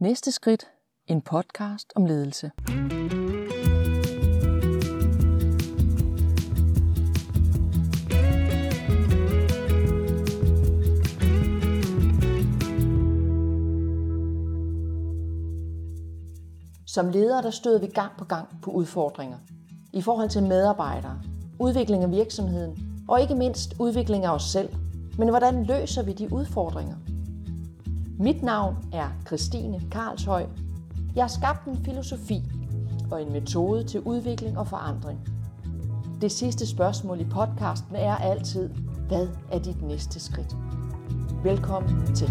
Næste skridt. En podcast om ledelse. Som ledere der støder vi gang på gang på udfordringer. I forhold til medarbejdere, udvikling af virksomheden og ikke mindst udvikling af os selv. Men hvordan løser vi de udfordringer? Mit navn er Christine Karlshøj. Jeg har skabt en filosofi og en metode til udvikling og forandring. Det sidste spørgsmål i podcasten er altid, hvad er dit næste skridt? Velkommen til.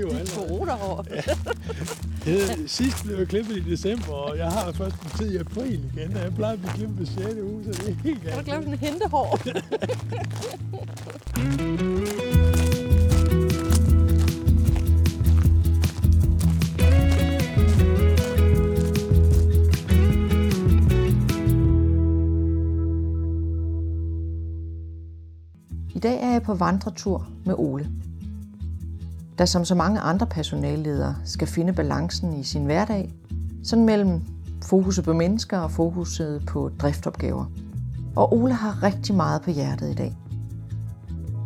Det jo Dit allerede. corona-år. Det, sidst blev jeg klippet i december, og jeg har først en tid i april igen, og jeg plejer at blive klippet på 6. uge, så det er helt Kan du galt. glemme sådan en hentehår? I dag er jeg på vandretur med Ole. Der som så mange andre personalledere skal finde balancen i sin hverdag, sådan mellem fokuset på mennesker og fokuset på driftopgaver. Og Ole har rigtig meget på hjertet i dag.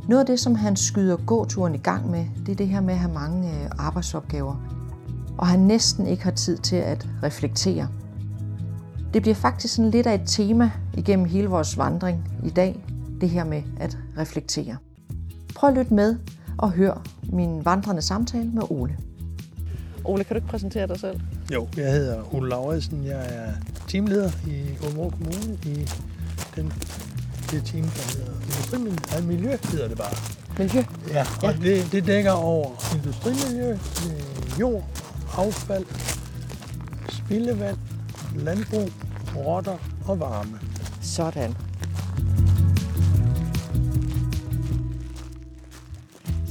Noget af det, som han skyder gåturen i gang med, det er det her med at have mange øh, arbejdsopgaver. Og han næsten ikke har tid til at reflektere. Det bliver faktisk sådan lidt af et tema igennem hele vores vandring i dag, det her med at reflektere. Prøv at lytte med og hør min vandrende samtale med Ole. Ole, kan du ikke præsentere dig selv? Jo, jeg hedder Ole Lauritsen. Jeg er teamleder i Aalborg Kommune i den, det team, der hedder Industrimiljø. Nej, miljø hedder det bare. Miljø. Ja, og Ja. ja. Det, det dækker over industrimiljø, jord, affald, spildevand, landbrug, rotter og varme. Sådan.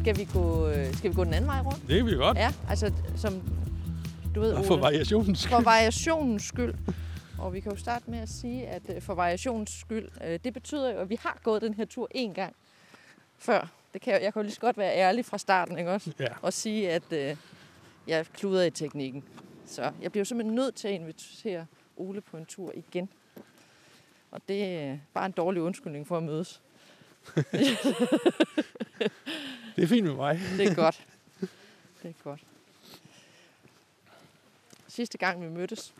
Skal vi gå, øh, skal vi gå den anden vej rundt? Det kan vi godt. Ja, altså som du ved, Og for Ole, variationens for skyld. variationens skyld. Og vi kan jo starte med at sige, at øh, for variationens skyld, øh, det betyder jo, at vi har gået den her tur en gang før. Det kan jeg, jeg kan jo lige så godt være ærlig fra starten, ikke også? Ja. Og sige, at øh, jeg kluder i teknikken. Så jeg bliver jo simpelthen nødt til at invitere Ole på en tur igen. Og det er bare en dårlig undskyldning for at mødes. Det er fint med mig. Det er godt. Det er godt. Sidste gang vi mødtes,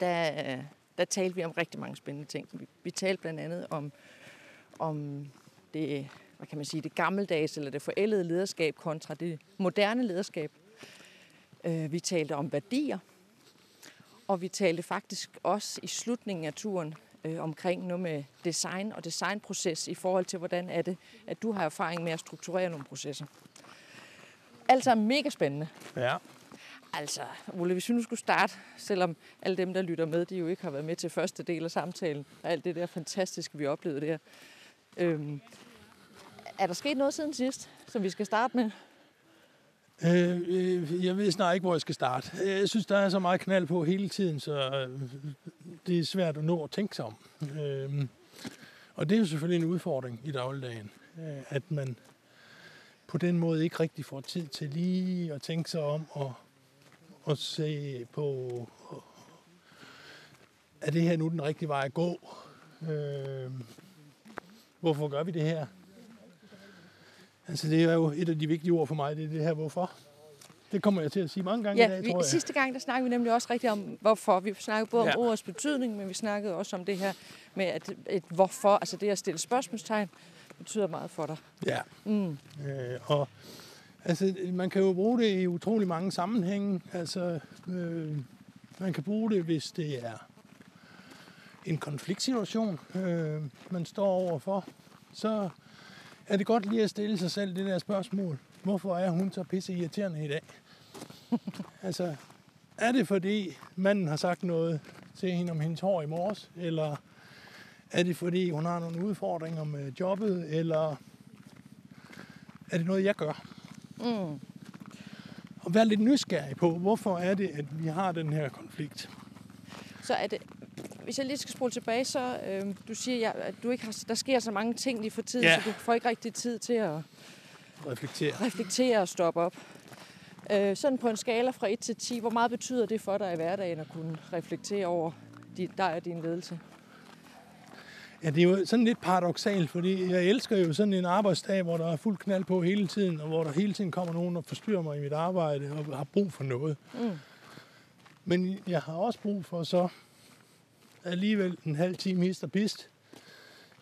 der, der talte vi om rigtig mange spændende ting. Vi, vi talte blandt andet om, om det, hvad kan man sige, det gammeldags eller det forældede lederskab kontra det moderne lederskab. Øh, vi talte om værdier, og vi talte faktisk også i slutningen af turen øh, omkring noget med design og designproces i forhold til, hvordan er det, at du har erfaring med at strukturere nogle processer. Alt sammen mega spændende. Ja. Altså, Ole, hvis vi nu skulle starte, selvom alle dem, der lytter med, de jo ikke har været med til første del af samtalen, og alt det der fantastiske, vi oplevede der. Øhm, er der sket noget siden sidst, som vi skal starte med? Øh, øh, jeg ved snart ikke, hvor jeg skal starte. Jeg synes, der er så meget knald på hele tiden, så øh, det er svært at nå at tænke sig om. Øh, og det er jo selvfølgelig en udfordring i dagligdagen, øh, at man på den måde ikke rigtig får tid til lige at tænke sig om og, og se på, er det her nu den rigtige vej at gå? Øh, hvorfor gør vi det her? Altså, det er jo et af de vigtige ord for mig, det er det her hvorfor. Det kommer jeg til at sige mange gange i Ja, dag, vi, tror jeg. sidste gang, der snakkede vi nemlig også rigtig om, hvorfor. Vi snakkede både om Ja. ordets betydning, men vi snakkede også om det her med, at et hvorfor, altså det at stille spørgsmålstegn, betyder meget for dig. Ja. Mm. Øh, og altså, man kan jo bruge det i utrolig mange sammenhænge. Altså, øh, man kan bruge det, hvis det er en konfliktsituation, øh, man står overfor. Så er det godt lige at stille sig selv det der spørgsmål. Hvorfor er hun så pisse irriterende i dag? altså, er det fordi manden har sagt noget til hende om hendes hår i morges? Eller er det fordi hun har nogle udfordringer med jobbet? Eller er det noget, jeg gør? Mm. Og være lidt nysgerrig på, hvorfor er det, at vi har den her konflikt. Så er det, hvis jeg lige skal spole tilbage, så øh, du siger, ja, at du ikke har, der sker så mange ting lige for tiden, Ja. så du får ikke rigtig tid til at Reflektere. reflektere og stoppe op. Øh, sådan på en skala fra 1 til 10, hvor meget betyder det for dig i hverdagen at kunne reflektere over din, dig og din ledelse? Ja, det er jo sådan lidt paradoxalt, fordi jeg elsker jo sådan en arbejdsdag, hvor der er fuld knald på hele tiden, og hvor der hele tiden kommer nogen og forstyrrer mig i mit arbejde og har brug for noget. Mm. Men jeg har også brug for så alligevel en halv time hist og pist,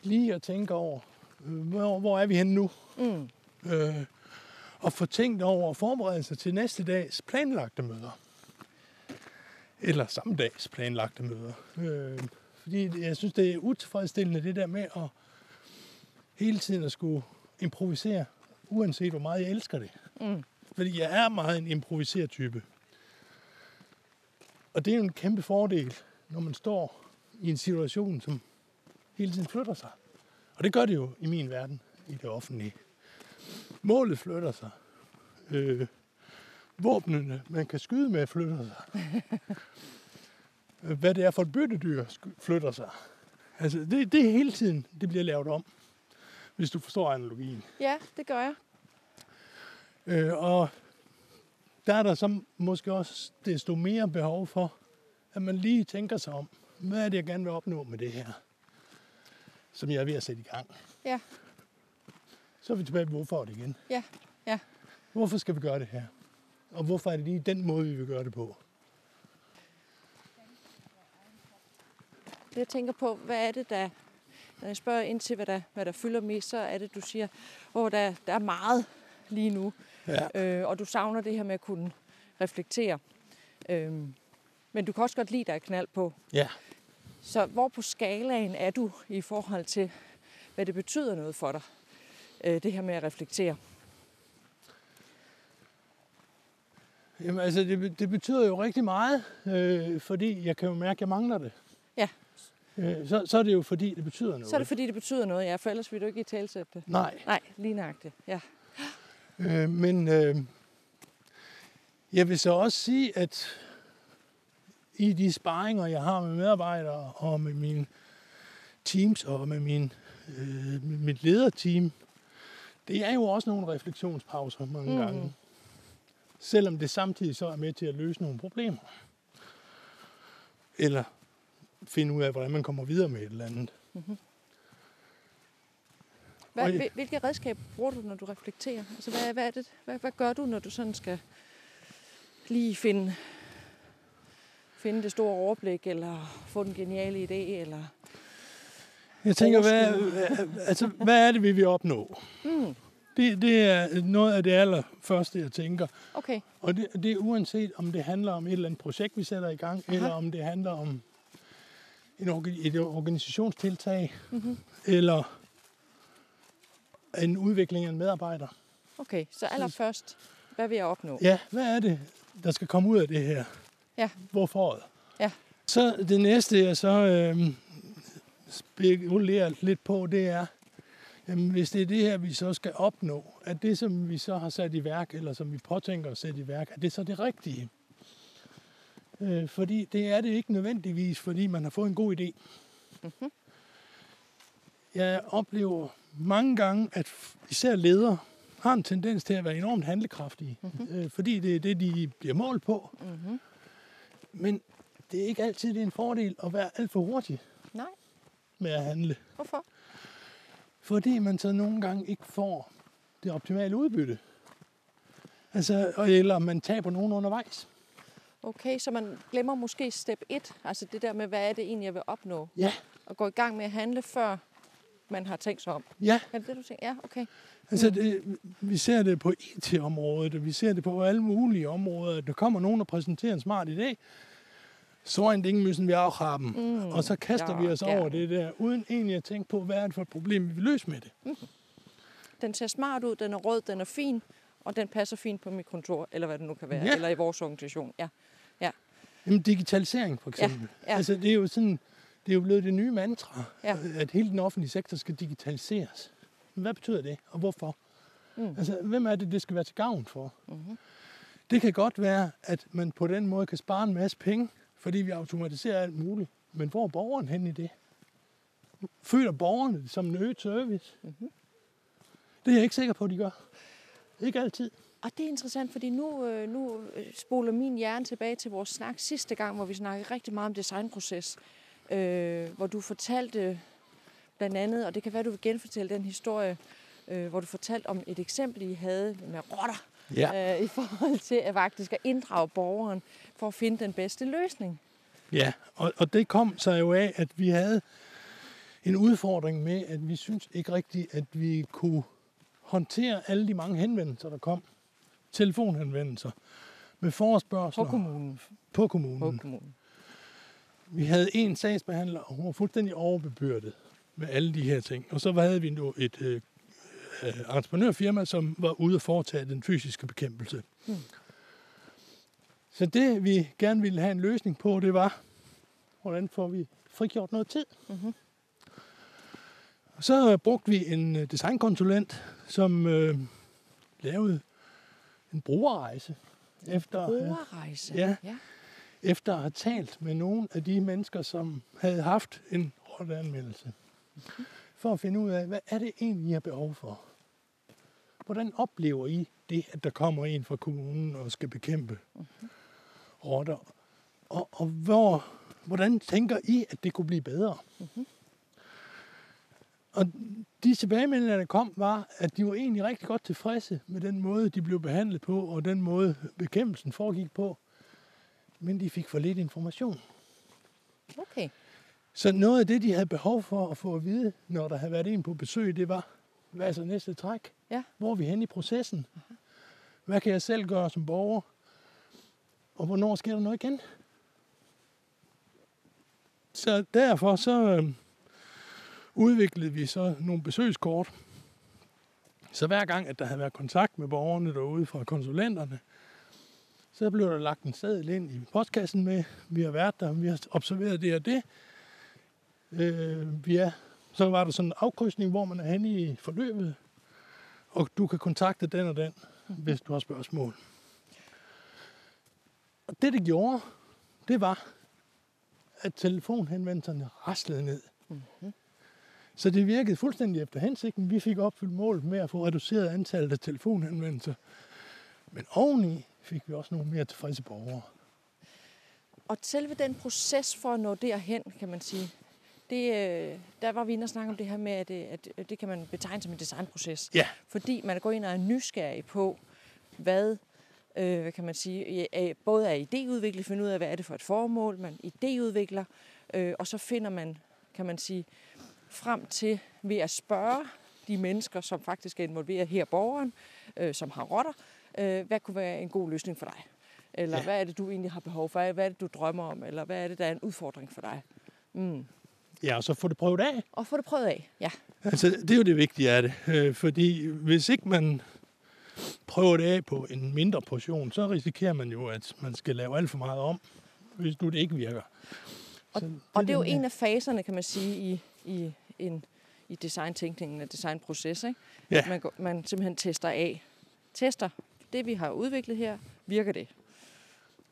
lige at tænke over, øh, hvor, hvor er vi henne nu? Mm. Øh, og få tænkt over at forberede sig til næste dags planlagte møder. Eller samme dags planlagte møder. Øh, fordi jeg synes, det er utilfredsstillende det der med at hele tiden at skulle improvisere, uanset hvor meget jeg elsker det. Mm. Fordi jeg er meget en improviser-type. Og det er jo en kæmpe fordel, når man står i en situation, som hele tiden flytter sig. Og det gør det jo i min verden, i det offentlige. Målet flytter sig. Øh, våbnene, man kan skyde med, flytter sig. Øh, Hvad det er for et byttedyr, flytter sig. Altså, det, det er hele tiden, det bliver lavet om. Hvis du forstår analogien. Ja, det gør jeg. Øh, og der er der så måske også desto mere behov for, at man lige tænker sig om, hvad er det, jeg gerne vil opnå med det her, som jeg er ved at sætte i gang. Ja. Så er vi tilbage på hvorfor det igen. Ja, ja. Hvorfor skal vi gøre det her? Og hvorfor er det lige den måde, vi vil gøre det på? Jeg tænker på, hvad er det, der... Når jeg spørger ind til, hvad der, hvad der fylder mest, så er det, du siger, hvor der, der er meget lige nu. Ja. Øh, og du savner det her med at kunne reflektere. Øhm, men du kan også godt lide, der er knald på. Ja. Så hvor på skalaen er du i forhold til, hvad det betyder noget for dig, øh, det her med at reflektere? Jamen, altså, det, det betyder jo rigtig meget, øh, fordi jeg kan jo mærke, at jeg mangler det. Ja. Øh, så, så er det jo fordi, det betyder noget. Så er det fordi, det betyder noget, ja, for ellers vil du ikke i talsætte det. Nej. Nej, lige nøjagtigt. Ja. Øh, men øh, jeg vil så også sige, at i de sparringer, jeg har med medarbejdere og med mine teams og med min, øh, mit lederteam, det er jo også nogle refleksionspauser mange mm. gange. Selvom det samtidig så er med til at løse nogle problemer. Eller finde ud af, hvordan man kommer videre med et eller andet. Hvad, Og- hvil- hvilke redskaber bruger du, når du reflekterer? Altså, hvad, hvad, er det, hvad, hvad gør du, når du sådan skal lige finde, finde det store overblik, eller få den geniale idé, eller... Jeg tænker, hvad, altså, hvad er det, vi vil opnå? Mm, Det, det er noget af det allerførste, jeg tænker. okay, Og det, det er uanset, om det handler om et eller andet projekt, vi sætter i gang, Aha. Eller om det handler om en, et organisationstiltag, mm-hmm. eller en udvikling af en medarbejder. okay. Så allerførst, hvad vil jeg opnå? Ja, hvad er det, der skal komme ud af det her? Ja. Hvorfor? Ja. Så det næste, jeg så øh, spekulerer lidt på, det er, jamen, hvis det er det her, vi så skal opnå, at det, som vi så har sat i værk, eller som vi påtænker at sætte i værk, er det så det rigtige? Øh, fordi det er det ikke nødvendigvis, fordi man har fået en god idé. Mhm. Jeg oplever mange gange, at især ledere har en tendens til at være enormt handlekraftige, Mhm. øh, fordi det er det, de bliver målt på. Mm-hmm. Men det er ikke altid det er en fordel at være alt for hurtig Nej, med at handle. hvorfor? Fordi man så nogle gange ikke får det optimale udbytte. Altså, eller man taber nogen undervejs. Okay, så man glemmer måske step 1, altså det der med, hvad er det egentlig, jeg vil opnå? Ja, Og gå i gang med at handle, før man har tænkt sig om. ja. Er det det, du tænker? Ja, okay. Altså, det, vi ser det på IT-området, og vi ser det på alle mulige områder. Der kommer nogen og præsenterer en smart idé, så en ding müssen vi auch haben. Mm. Og så kaster Ja, vi os over gerne. det der, uden egentlig at tænke på, hvad er det for et problem, vi vil løse med det. Den ser smart ud, den er rød, den er fin, og den passer fint på mit kontor, eller hvad det nu kan være, Ja. eller i vores organisation. Ja. Jamen, digitalisering for eksempel. ja. Altså, det er jo sådan, det er jo blevet det nye mantra, Ja. at hele den offentlige sektor skal digitaliseres. Men hvad betyder det, og hvorfor? Mm. Altså, hvem er det, det skal være til gavn for? Mm-hmm. Det kan godt være, at man på den måde kan spare en masse penge, fordi vi automatiserer alt muligt. Men hvor er borgeren hen i det? Føler borgerne det som en øget service? Mm-hmm. Det er jeg ikke sikker på, at de gør. Ikke altid. Og det er interessant, fordi nu, øh, nu øh, spoler min hjerne tilbage til vores snak sidste gang, hvor vi snakkede rigtig meget om designproces. Øh, hvor du fortalte blandt andet, og det kan være, du vil genfortælle den historie, øh, hvor du fortalte om et eksempel, I havde med rotter, ja. øh, i forhold til at faktisk at inddrage borgeren for at finde den bedste løsning. Ja, og, og det kom så jo af, at vi havde en udfordring med, at vi synes ikke rigtigt, at vi kunne håndtere alle de mange henvendelser, der kom. Telefonhenvendelser med forespørgsler. På kommunen. På kommunen. På kommunen. Vi havde en sagsbehandler, og hun var fuldstændig overbebyrdet med alle de her ting. Og så havde vi nu et øh, øh, entreprenørfirma, som var ude at foretage den fysiske bekæmpelse. Hmm. Så det, vi gerne ville have en løsning på, det var, hvordan får vi frigjort noget tid. Mm-hmm. Så brugte vi en øh, designkonsulent, som øh, lavede en brugerrejse. Efter, brugerrejse? Ja, ja. Efter at have talt med nogle af de mennesker, som havde haft en rotteanmeldelse. Mm-hmm. For at finde ud af, hvad er det egentlig, I har behov for? Hvordan oplever I det, at der kommer en fra kommunen og skal bekæmpe mm-hmm. rotter? Og, og hvor, hvordan tænker I, at det kunne blive bedre? Mm-hmm. Og de tilbagemeldinger, der kom, var, at de var egentlig rigtig godt tilfredse med den måde, de blev behandlet på, og den måde, bekæmpelsen foregik på. Men de fik for lidt information. Okay. Så noget af det, de havde behov for at få at vide, når der havde været en på besøg, det var, hvad er så næste træk? Ja. Hvor er vi hen i processen? Uh-huh. Hvad kan jeg selv gøre som borger? Og hvornår sker der noget igen? Så derfor så øh, udviklede vi så nogle besøgskort. Så hver gang, at der havde været kontakt med borgerne derude fra konsulenterne, så blev der lagt en seddel ind i postkassen med, vi har været der, vi har observeret det og det. Øh, vi er, så var der sådan en afkrydsning, hvor man er henne i forløbet, og du kan kontakte den og den, hvis du har spørgsmål. Og det, det gjorde, det var, at telefonhenvendelserne raslede ned. Mm-hmm. Så det virkede fuldstændig efter hensigten. Vi fik opfyldt målet med at få reduceret antallet af telefonhenvendelser. Men oveni fik vi også nogle mere tilfredse borgere. Og selve den proces for at nå derhen, kan man sige, det, øh, der var vi inde og snakke om det her med, at det, at det kan man betegne som en designproces. Ja. Fordi man går ind og er nysgerrig på, hvad øh, hvad kan man sige, både er idéudviklet, finde ud af, hvad er det for et formål, man idéudvikler, øh, og så finder man, kan man sige, frem til ved at spørge de mennesker, som faktisk er involveret her, borgeren, øh, som har rotter, øh, hvad kunne være en god løsning for dig? Eller ja. hvad er det, du egentlig har behov for? Hvad er det, du drømmer om? Eller hvad er det, der er en udfordring for dig? Mm. Ja, og så få det prøvet af. Og få det prøvet af, ja. Altså, det er jo det vigtige af det. Øh, fordi hvis ikke man prøver det af på en mindre portion, så risikerer man jo, at man skal lave alt for meget om, hvis nu det ikke virker. Og, det, og det er jo en af faserne, kan man sige, i, i, en, i designtænkningen og designproces. Ikke? Ja. Man, man simpelthen tester af. Tester det, vi har udviklet her, virker det?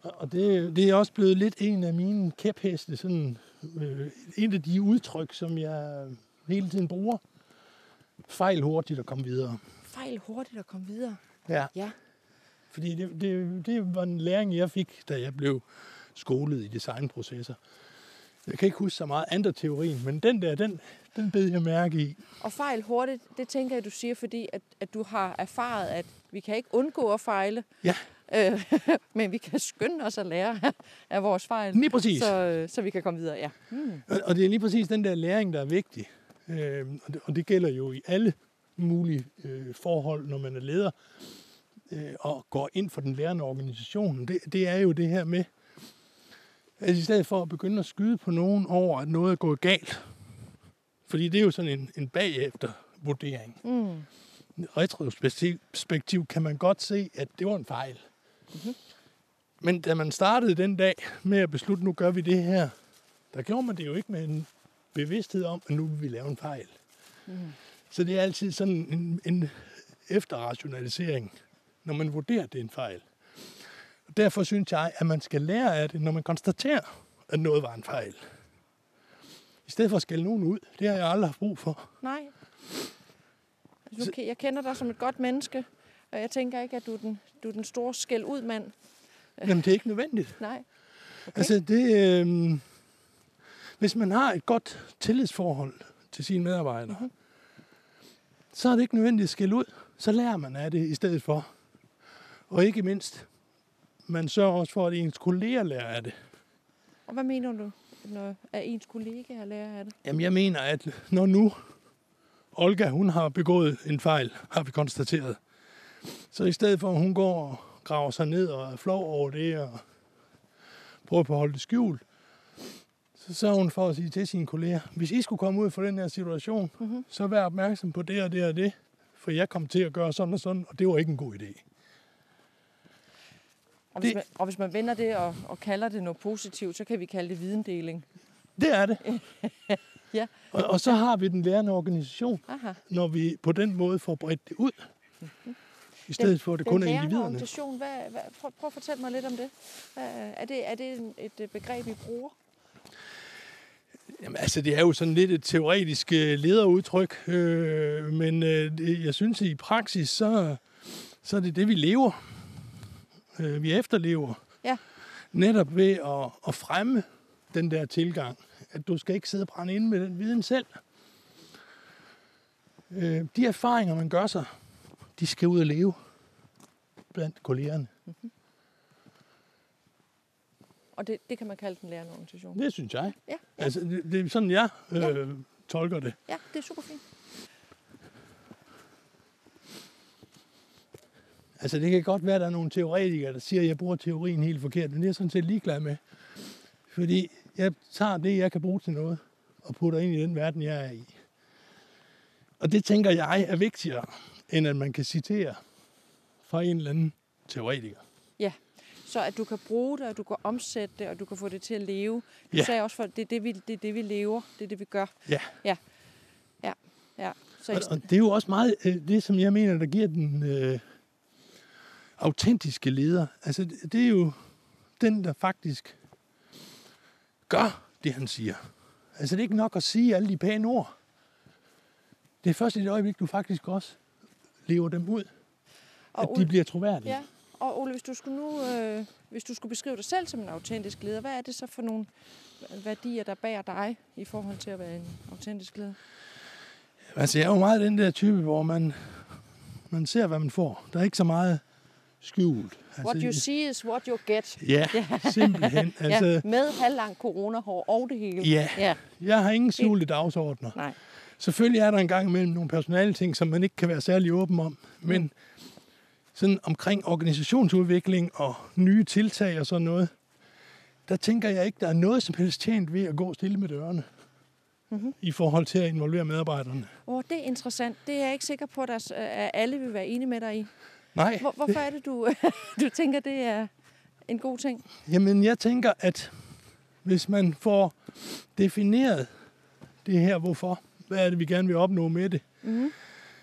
Og det, det er også blevet lidt en af mine kæpheste, sådan, øh, en af de udtryk, som jeg hele tiden bruger. Fejl hurtigt at komme videre. Fejl hurtigt at komme videre? Ja. ja. Fordi det, det, det var en læring, jeg fik, da jeg blev skolet i designprocesser. Jeg kan ikke huske så meget andre teorien, men den der, den, den bed jeg mærke i. Og fejl hurtigt, det tænker jeg, du siger, fordi at, at du har erfaret, at vi kan ikke undgå at fejle. Ja. Øh, men vi kan skynde os at lære af vores fejl. Lige præcis. Så, så vi kan komme videre, ja. Mm. Og, og det er lige præcis den der læring, der er vigtig. Øh, og, det, og det gælder jo i alle mulige øh, forhold, når man er leder øh, og går ind for den lærende organisation. Det, det er jo det her med, at i stedet for at begynde at skyde på nogen over, at noget er gået galt, fordi det er jo sådan en, en bagefter vurdering. Mm. Retrospektiv kan man godt se, at det var en fejl. Mm-hmm. Men da man startede den dag med at beslutte, nu gør vi det her, der gjorde man det jo ikke med en bevidsthed om, at nu vil vi lave en fejl. Mm. Så det er altid sådan en, en efterrationalisering, når man vurderer, at det er en fejl. Derfor synes jeg, at man skal lære af det, når man konstaterer, at noget var en fejl. I stedet for at skælde nogen ud. Det har jeg aldrig haft brug for. Nej. Altså, nu, jeg kender dig som et godt menneske, og jeg tænker ikke, at du er den, du er den store skæld ud mand. Jamen, det er ikke nødvendigt. Nej. Okay. Altså, det, øh, hvis man har et godt tillidsforhold til sine medarbejdere, mm-hmm. så er det ikke nødvendigt at skille ud. Så lærer man af det i stedet for. Og ikke mindst, man sørger også for, at ens kolleger lærer af det. Og hvad mener du, når at ens kollegaer lærer af det? Jamen, jeg mener, at når nu Olga, hun har begået en fejl, har vi konstateret. Så i stedet for, at hun går og graver sig ned og er flov over det og prøver på at holde det skjult, så sørger hun for at sige til sine kolleger, hvis I skulle komme ud for den her situation, mm-hmm. så vær opmærksom på det og det og det, for jeg kom til at gøre sådan og sådan, og det var ikke en god idé. Og hvis, det, man, og hvis man vender det og, og kalder det noget positivt, så kan vi kalde det videndeling. Det er det. ja. og, og så har vi den lærende organisation, Aha. når vi på den måde får bredt det ud. Mm-hmm. I stedet den, for, at det kun er individerne. organisation, hvad, hvad, prøv, prøv at fortælle mig lidt om det. Hvad, er det. Er det et begreb, I bruger? Jamen, altså, det er jo sådan lidt et teoretisk øh, lederudtryk, øh, men øh, jeg synes, at i praksis, så, så er det det, vi lever. Øh, vi efterlever. Ja. Netop ved at, at fremme den der tilgang. At du skal ikke sidde og brænde ind med den viden selv. Øh, de erfaringer, man gør sig, de skal ud og leve blandt kollegerne. Mm-hmm. Og det, det kan man kalde den lærende organisation? Det synes jeg. Ja. Altså, det, det er sådan, jeg øh, ja. tolker det. Ja, det er super fint. Altså, det kan godt være, at der er nogle teoretikere, der siger, at jeg bruger teorien helt forkert, men det er jeg sådan set ligeglad med. Fordi jeg tager det, jeg kan bruge til noget, og putter ind i den verden, jeg er i. Og det tænker jeg er vigtigere, end at man kan citere fra en eller anden teoretiker. Ja, så at du kan bruge det, og du kan omsætte det, og du kan få det til at leve. Du ja. sagde også, at det er det, vi, det er det, vi lever, det er det, vi gør. Ja. Ja, ja. ja. Så og, og det er jo også meget øh, det, som jeg mener, der giver den øh, autentiske leder. Altså, det, det er jo den, der faktisk gør det, han siger. Altså, det er ikke nok at sige alle de pæne ord. Det er først i det øjeblik, du faktisk også lever dem ud. Og at de bliver troværdige. Ja, og Ole, hvis du skulle nu, øh, hvis du skulle beskrive dig selv som en autentisk leder, hvad er det så for nogle værdier, der bærer dig i forhold til at være en autentisk leder? Altså, jeg er jo meget den der type, hvor man, man ser, hvad man får. Der er ikke så meget skjult. Altså, what you see is what you get. Ja, simpelthen. Altså, ja, med halvlang coronahår og det hele. Ja, ja. jeg har ingen skjulte dagsordner. Nej. Selvfølgelig er der en gang imellem nogle personale ting, som man ikke kan være særlig åben om, men mm. sådan omkring organisationsudvikling og nye tiltag og sådan noget, der tænker jeg ikke, der er noget som helst tjent ved at gå stille med dørene mm-hmm. i forhold til at involvere medarbejderne. Åh, oh, det er interessant. Det er jeg ikke sikker på, at alle vil være enige med dig i. Nej. Hvor, hvorfor det... er det, du, du tænker, det er en god ting? Jamen, jeg tænker, at hvis man får defineret det her hvorfor, hvad er det, vi gerne vil opnå med det, mm.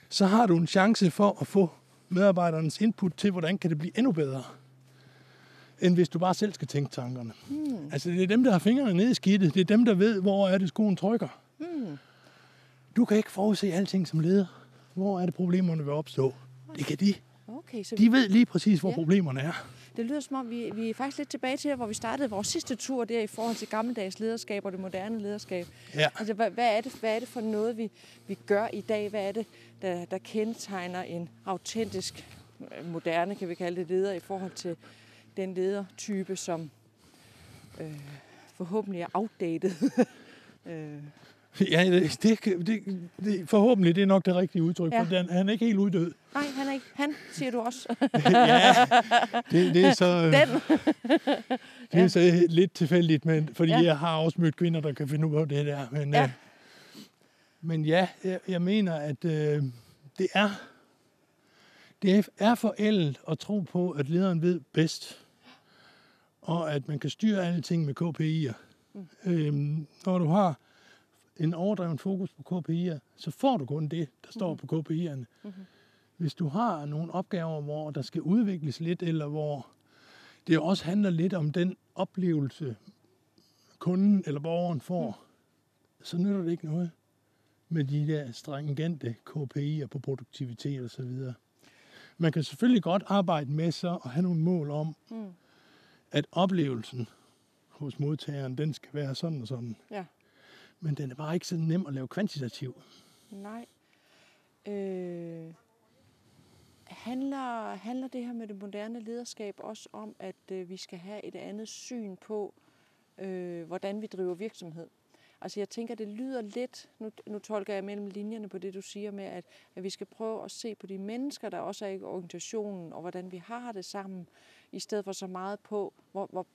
så har du en chance for at få medarbejdernes input til, hvordan kan det blive endnu bedre, end hvis du bare selv skal tænke tankerne. Mm. Altså, det er dem, der har fingrene nede i skidtet. Det er dem, der ved, hvor er det, skoen trykker. Mm. Du kan ikke forudse alting som leder. Hvor er det, problemerne vil opstå? Det kan de. Okay, så de ved lige præcis, hvor ja. problemerne er. Det lyder som om, vi, vi er faktisk lidt tilbage til, hvor vi startede vores sidste tur der i forhold til gammeldags lederskab og det moderne lederskab. Ja. Altså, hvad, hvad, er det, hvad er det for noget, vi, vi gør i dag? Hvad er det, der, der kendetegner en autentisk, øh, moderne, kan vi kalde det, leder i forhold til den ledertype, som øh, forhåbentlig er outdated? øh, Ja, det, det, det, det, forhåbentlig det er nok det rigtige udtryk, ja. for den, han er ikke helt uddød. Nej, han er ikke. Han, siger du også. ja, det, det er så... Den. det er så lidt tilfældigt, men, fordi ja. jeg har også mødt kvinder, der kan finde ud af det der. Men ja, øh, men ja jeg, jeg mener, at øh, det er det er forældet at tro på, at lederen ved bedst, og at man kan styre alle ting med KPI'er. Mm. Øhm, når du har en overdreven fokus på KPI'er, så får du kun det, der står mm-hmm. på KPI'erne. Mm-hmm. Hvis du har nogle opgaver, hvor der skal udvikles lidt, eller hvor det også handler lidt om den oplevelse, kunden eller borgeren får, mm. så nytter det ikke noget med de der stringente KPI'er på produktivitet og så videre. Man kan selvfølgelig godt arbejde med så og have nogle mål om, mm. at oplevelsen hos modtageren, den skal være sådan og sådan. Ja. Men den er bare ikke så nem at lave kvantitativ. Nej. Øh, handler, handler det her med det moderne lederskab også om, at øh, vi skal have et andet syn på, øh, hvordan vi driver virksomhed? Altså jeg tænker, det lyder lidt, nu, nu tolker jeg mellem linjerne på det, du siger med, at, at vi skal prøve at se på de mennesker, der også er i organisationen, og hvordan vi har det sammen, i stedet for så meget på, hvor, hvor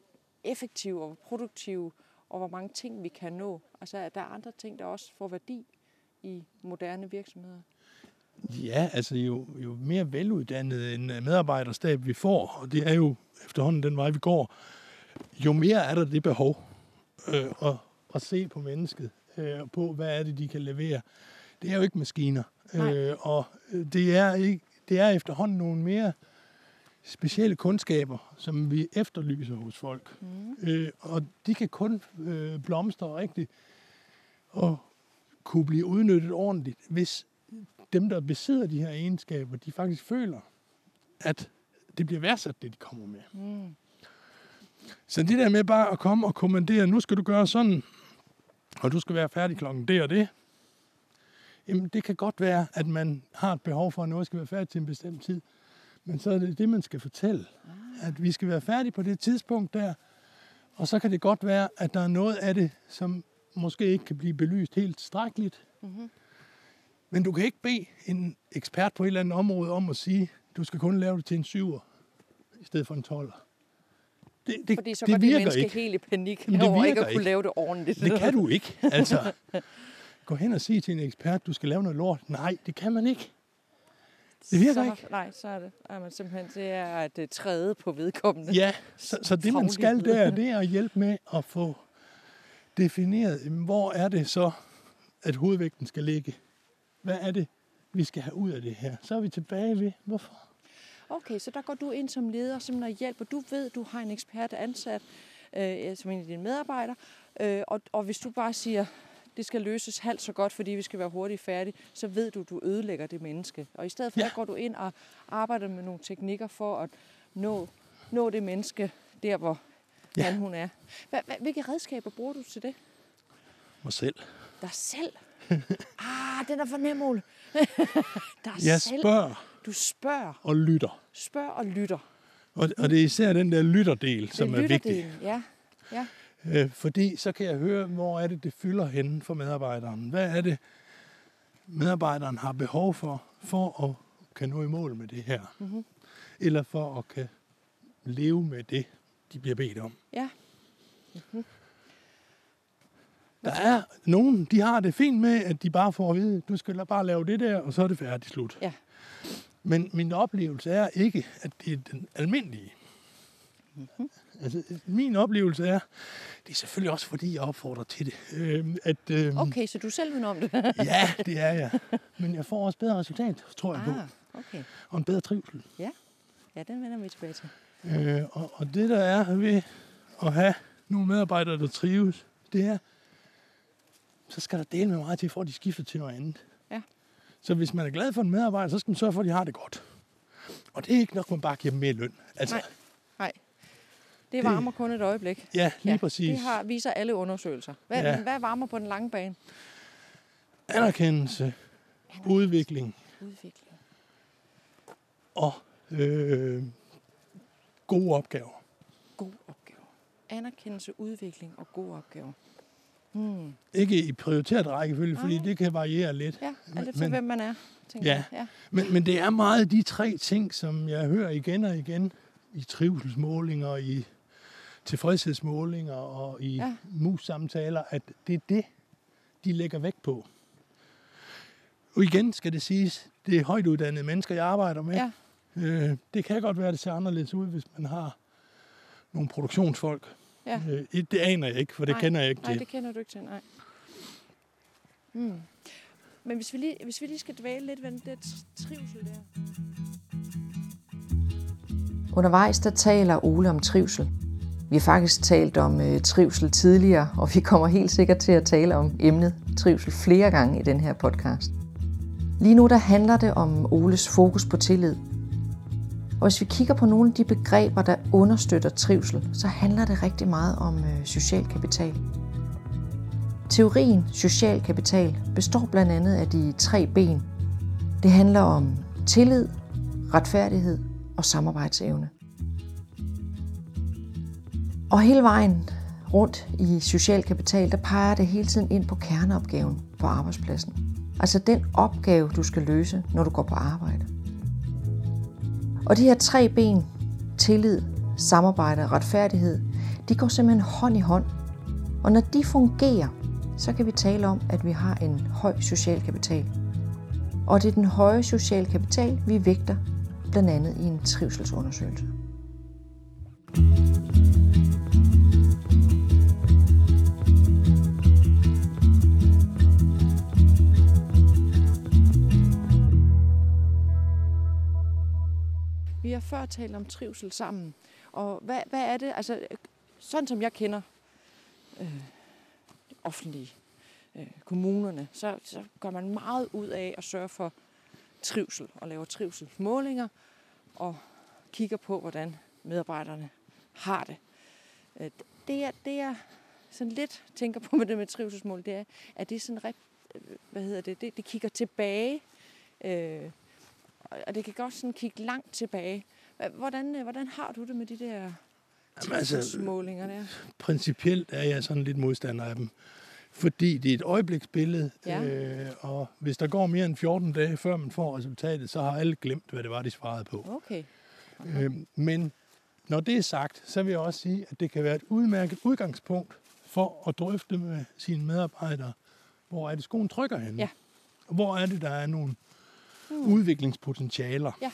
effektive og produktive, og hvor mange ting vi kan nå. Altså at der er andre ting, der også får værdi i moderne virksomheder. Ja, altså jo, jo mere veluddannet en medarbejderstab vi får, og det er jo efterhånden den vej, vi går, jo mere er der det behov øh, at, at se på mennesket, øh, på hvad er det, de kan levere. Det er jo ikke maskiner, øh, og det er, ikke, det er efterhånden nogle mere specielle kundskaber, som vi efterlyser hos folk. Mm. Øh, og de kan kun øh, blomstre rigtigt og kunne blive udnyttet ordentligt, hvis dem, der besidder de her egenskaber, de faktisk føler, at det bliver værdsat, det de kommer med. Mm. Så det der med bare at komme og kommandere, nu skal du gøre sådan, og du skal være færdig klokken det og det, jamen det kan godt være, at man har et behov for, at noget skal være færdigt til en bestemt tid. Men så er det det, man skal fortælle. Ah. At vi skal være færdige på det tidspunkt der, og så kan det godt være, at der er noget af det, som måske ikke kan blive belyst helt strækkeligt. Mm-hmm. Men du kan ikke bede en ekspert på et eller andet område om at sige, du skal kun lave det til en syver, i stedet for en 12. Det, det, Fordi så det går det menneske ikke. helt i panik det over ikke at kunne ikke. lave det ordentligt. Det kan du ikke. Altså, gå hen og sige til en ekspert, du skal lave noget lort. Nej, det kan man ikke. Det virker så, ikke. Nej, så er det. man simpelthen, det er at træde på vedkommende. Ja, så, så det man skal der, det er at hjælpe med at få defineret, hvor er det så, at hovedvægten skal ligge. Hvad er det, vi skal have ud af det her? Så er vi tilbage ved, hvorfor? Okay, så der går du ind som leder som og hjælper. Du ved, du har en ekspert ansat øh, som en af dine medarbejdere, øh, og, og hvis du bare siger, det skal løses halvt så godt, fordi vi skal være hurtigt færdige, så ved du, du ødelægger det menneske. Og i stedet for, ja. der går du ind og arbejder med nogle teknikker for at nå, nå det menneske der, hvor ja. han hun er. Hvilke redskaber bruger du til det? Mig selv. Dig selv? ah, den er for nem, Ole. Der jeg selv. spørger. Du spørger. Og lytter. Spørg og lytter. Og, og det er især den der lytterdel, som er vigtig. Ja. ja. Øh, fordi så kan jeg høre, hvor er det, det fylder henne for medarbejderen. Hvad er det, medarbejderen har behov for, for at kan nå i mål med det her. Mm-hmm. Eller for at kan leve med det, de bliver bedt om. Ja. Mm-hmm. Der er nogen, de har det fint med, at de bare får at vide, du skal bare lave det der, og så er det færdigt slut. Ja. Men min oplevelse er ikke, at det er den almindelige. Mm-hmm. Altså, min oplevelse er, det er selvfølgelig også fordi, jeg opfordrer til det. Øh, at, øh, okay, så du selv vil om det? ja, det er jeg. Men jeg får også bedre resultat, tror jeg ah, på. Okay. Og en bedre trivsel. Ja, ja den vender vi tilbage til. Øh, og, og det, der er ved at have nogle medarbejdere, der trives, det er, så skal der dele med meget til, for at de skifter til noget andet. Ja. Så hvis man er glad for en medarbejder, så skal man sørge for, at de har det godt. Og det er ikke nok, man bare giver dem mere løn. Altså. Nej. Det varmer det, kun et øjeblik. Ja, lige ja, præcis. Det har, viser alle undersøgelser. Hvad, ja. hvad varmer på den lange bane? Anerkendelse, Anerkendelse. udvikling. Udvikling. Og øh, gode opgaver. Gode opgaver. Anerkendelse, udvikling og gode opgaver. Hmm. Ikke i prioriteret rækkefølge, fordi det kan variere lidt. Ja, er det for, hvem man er. Ja, ja. Men, men det er meget de tre ting, som jeg hører igen og igen i trivselsmålinger, i tilfredshedsmålinger og i ja. mus-samtaler, at det er det, de lægger vægt på. Og igen skal det siges, det er højt uddannede mennesker, jeg arbejder med. Ja. Øh, det kan godt være, at det ser anderledes ud, hvis man har nogle produktionsfolk. Ja. Øh, det aner jeg ikke, for det nej, kender jeg ikke til. Nej, det kender du ikke til, nej. Hmm. Men hvis vi, lige, hvis vi lige skal dvæle lidt ved den der trivsel der. Undervejs der taler Ole om trivsel. Vi har faktisk talt om øh, trivsel tidligere, og vi kommer helt sikkert til at tale om emnet trivsel flere gange i den her podcast. Lige nu der handler det om Oles fokus på tillid. Og hvis vi kigger på nogle af de begreber, der understøtter trivsel, så handler det rigtig meget om øh, social kapital. Teorien social kapital består blandt andet af de tre ben. Det handler om tillid, retfærdighed og samarbejdsevne. Og hele vejen rundt i social kapital, der peger det hele tiden ind på kerneopgaven på arbejdspladsen. Altså den opgave, du skal løse, når du går på arbejde. Og de her tre ben, tillid, samarbejde og retfærdighed, de går simpelthen hånd i hånd. Og når de fungerer, så kan vi tale om, at vi har en høj social kapital. Og det er den høje social kapital, vi vægter blandt andet i en trivselsundersøgelse. Vi har før talt om trivsel sammen. Og hvad, hvad er det, altså øh, sådan som jeg kender øh, offentlige øh, kommunerne, så, så gør man meget ud af at sørge for trivsel og laver trivselsmålinger og kigger på, hvordan medarbejderne har det. Øh, det er, det er sådan lidt tænker på med det med trivselsmål, det er, at det er sådan, øh, hvad hedder det, det, det kigger tilbage, øh, og det kan godt sådan kigge langt tilbage. Hvordan, øh, hvordan har du det med de der der? Altså, principielt er jeg sådan lidt modstander af dem. Fordi det er et øjebliksbillede, ja. øh, og hvis der går mere end 14 dage, før man får resultatet, så har alle glemt, hvad det var, de svarede på. Okay. okay. Øh, men når det er sagt, så vil jeg også sige, at det kan være et udmærket udgangspunkt for at drøfte med sine medarbejdere, hvor er det skoen trykker henne? Ja. Hvor er det, der er nogle hmm. udviklingspotentialer? Ja.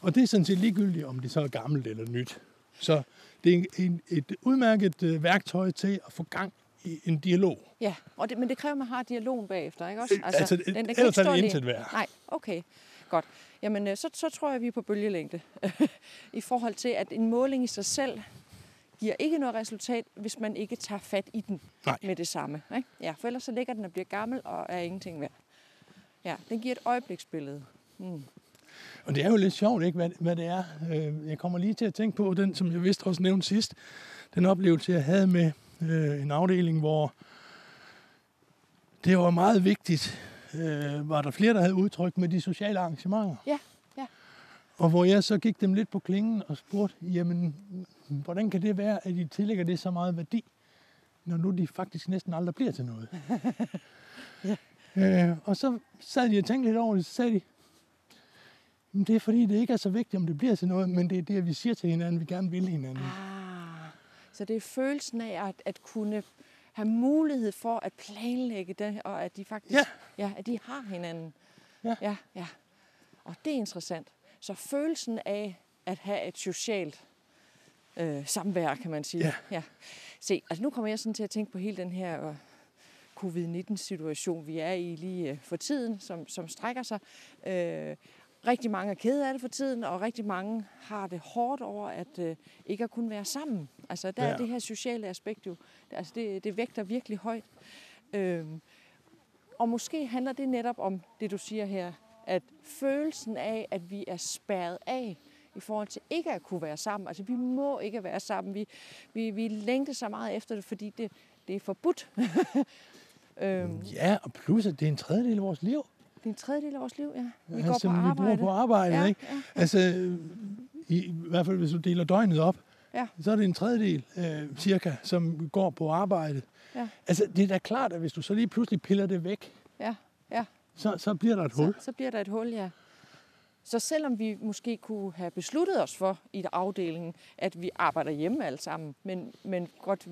Og det er sådan set ligegyldigt, om det så er gammelt eller nyt. Så det er en, et udmærket øh, værktøj til at få gang i en dialog. Ja, og det, men det kræver, at man har dialogen bagefter, ikke også? Øh, altså, altså den, den ellers er det intet værd. Nej, okay. Godt. Jamen, øh, så, så tror jeg, at vi er på bølgelængde. I forhold til, at en måling i sig selv giver ikke noget resultat, hvis man ikke tager fat i den Nej. med det samme. Ikke? Ja, for ellers så ligger den og bliver gammel og er ingenting værd. Ja, den giver et øjebliksbillede. Mm. Og det er jo lidt sjovt, ikke, hvad, hvad det er. Øh, jeg kommer lige til at tænke på den, som jeg vidste også nævnte sidst. Den oplevelse, jeg havde med øh, en afdeling, hvor det var meget vigtigt, øh, var der flere, der havde udtrykt med de sociale arrangementer. Ja, ja. Og hvor jeg så gik dem lidt på klingen og spurgte, jamen, hvordan kan det være, at de tillægger det så meget værdi, når nu de faktisk næsten aldrig bliver til noget? øh, og så sad de og tænkte lidt over det, så sagde de, det er fordi, det ikke er så vigtigt, om det bliver til noget, men det er det, vi siger til hinanden, vi gerne vil hinanden. Ah, så det er følelsen af at, at kunne have mulighed for at planlægge det, og at de faktisk ja. Ja, at de har hinanden. Ja. ja. Ja, Og det er interessant. Så følelsen af at have et socialt øh, samvær, kan man sige. Ja. ja. Se, altså nu kommer jeg sådan til at tænke på hele den her covid-19-situation, vi er i lige øh, for tiden, som, som strækker sig. Øh, rigtig mange er kede af det for tiden, og rigtig mange har det hårdt over, at øh, ikke at kunne være sammen. Altså der ja. er det her sociale aspekt jo, altså det, det vægter virkelig højt. Øh, og måske handler det netop om det, du siger her, at følelsen af, at vi er spærret af i forhold til ikke at kunne være sammen. Altså vi må ikke være sammen. Vi, vi, vi længter så meget efter det, fordi det, det er forbudt. øhm. Ja, og plus at det er en tredjedel af vores liv. Det er en tredjedel af vores liv, ja. Vi ja, går på arbejde. Vi bor på arbejde, ja, ikke? Ja, ja. Altså, i, i hvert fald hvis du deler døgnet op, ja. så er det en tredjedel øh, cirka, som går på arbejde. Ja. Altså, det er da klart, at hvis du så lige pludselig piller det væk, ja. Ja. Så, så bliver der et hul. Så, så bliver der et hul, ja. Så selvom vi måske kunne have besluttet os for i afdelingen, at vi arbejder hjemme alle sammen, men, men godt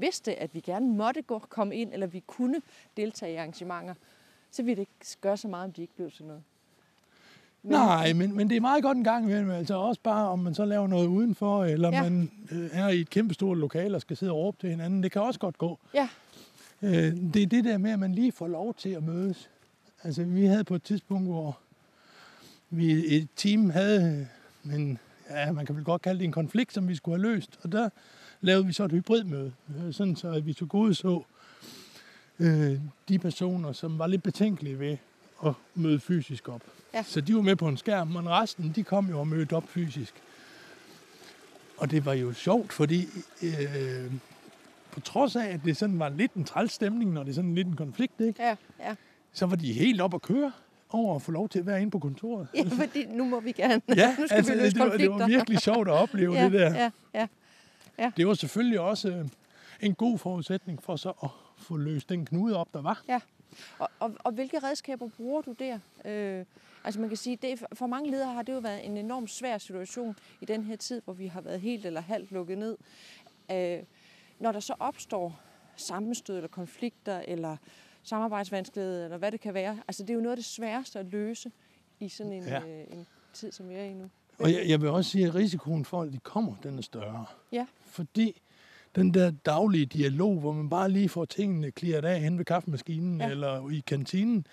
vidste, at vi gerne måtte gå, komme ind, eller vi kunne deltage i arrangementer, så ville det ikke gøre så meget, om de ikke blev til noget. Men, Nej, men, men det er meget godt en gang imellem. Altså også bare, om man så laver noget udenfor, eller ja. man øh, er i et kæmpestort lokal og skal sidde og råbe til hinanden. Det kan også godt gå. Ja. Øh, det er det der med, at man lige får lov til at mødes. Altså, vi havde på et tidspunkt, hvor vi et team havde en, ja, man kan vel godt kalde det en konflikt, som vi skulle have løst. Og der lavede vi så et hybridmøde, øh, sådan så at vi tog gode så øh, de personer, som var lidt betænkelige ved at møde fysisk op. Ja. Så de var med på en skærm, men resten, de kom jo og mødte op fysisk. Og det var jo sjovt, fordi øh, på trods af, at det sådan var lidt en træls stemning, når det sådan lidt en konflikt, ikke? Ja, ja. så var de helt op at køre over at få lov til at være inde på kontoret. Ja, fordi nu må vi gerne. Ja, nu skal altså, vi løse det, var, det var virkelig sjovt at opleve ja, det der. Ja, ja. Det var selvfølgelig også øh, en god forudsætning for så at få løst den knude op, der var. Og, og, og hvilke redskaber bruger du der? Øh, altså man kan sige, det, for mange ledere har det jo været en enormt svær situation i den her tid, hvor vi har været helt eller halvt lukket ned. Øh, når der så opstår sammenstød eller konflikter eller samarbejdsvanskeligheder eller hvad det kan være, altså det er jo noget af det sværeste at løse i sådan en, Ja. ja. øh, en tid, som vi er i nu. Og jeg, jeg vil også sige, at risikoen for, at de kommer, den er større. Ja. Fordi den der daglige dialog, hvor man bare lige får tingene clearet af hen ved kaffemaskinen Ja. eller i kantinen,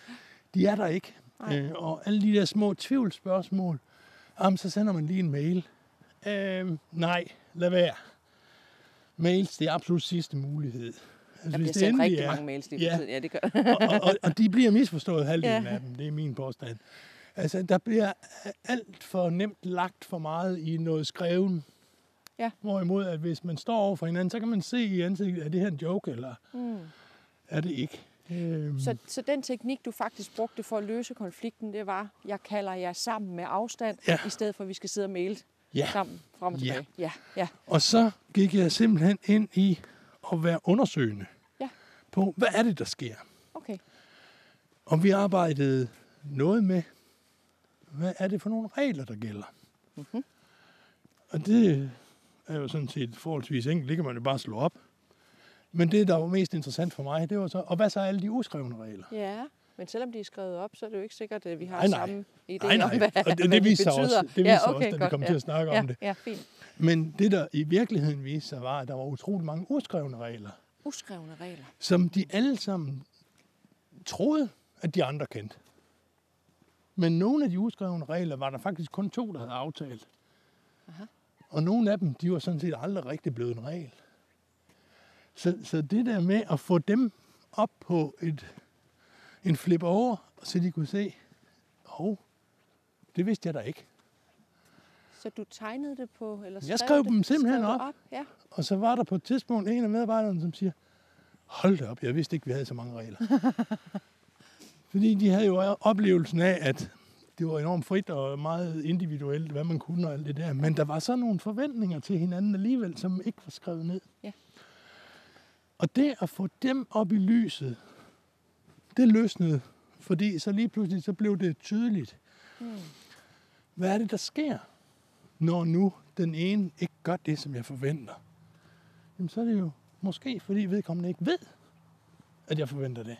de er der ikke. Øh, og alle de der små tvivlsspørgsmål, jamen, så sender man lige en mail. Øh, nej, lad være. Mails, det er absolut sidste mulighed. Altså, Der bliver sendt rigtig er- mange mails lige Ja. Ja, det gør og, og, og, og de bliver misforstået halvdelen ja. af dem, det er min påstand. Altså, der bliver alt for nemt lagt for meget i noget skreven. Ja. Hvorimod, at hvis man står over for hinanden, så kan man se i ansigtet, er det her en joke, eller mm. er det ikke? Øhm, Så, så den teknik, du faktisk brugte for at løse konflikten, det var, jeg kalder jer sammen med afstand, Ja. i stedet for at vi skal sidde og maile ja. sammen frem og Ja. tilbage. Ja, ja. Og så gik jeg simpelthen ind i at være undersøgende Ja. på, hvad er det, der sker? Okay. Og vi arbejdede noget med, hvad er det for nogle regler, der gælder? Mhm. Og det er jo sådan set forholdsvis enkelt. Det kan man jo bare slå op. Men det, der var mest interessant for mig, det var så, og hvad så er alle de uskrevne regler? Ja, men selvom de er skrevet op, så er det jo ikke sikkert, at vi har Nej, nej. samme idé Nej, nej. om, hvad, Og det, hvad det de viser betyder. også, det viser ja, okay, også, da vi godt, kom ja. til at snakke ja, om det. Ja, fint. Men det, der i virkeligheden viste sig, var, at der var utrolig mange uskrevne regler, Uskrevne regler. som de alle sammen troede, at de andre kendte. Men nogle af de uskrevne regler var der faktisk kun to, der havde aftalt. Aha. Og nogle af dem, de var sådan set aldrig rigtig blevet en regel. Så, så det der med at få dem op på et, en flip over, så de kunne se, hov, det vidste jeg da ikke. Så du tegnede det på, eller Jeg skrev det, dem simpelthen skrev op. op. Ja. Og så var der på et tidspunkt en af medarbejderne, som siger, hold da op, jeg vidste ikke, vi havde så mange regler. Fordi de havde jo oplevelsen af, at det var enormt frit og meget individuelt, hvad man kunne og alt det der. Men der var så nogle forventninger til hinanden alligevel, som ikke var skrevet ned. Ja. Og det at få dem op i lyset, det løsnede. Fordi så lige pludselig så blev det tydeligt. Hmm. Hvad er det, der sker, når nu den ene ikke gør det, som jeg forventer? Jamen, så er det jo måske, fordi vedkommende ikke ved, at jeg forventer det.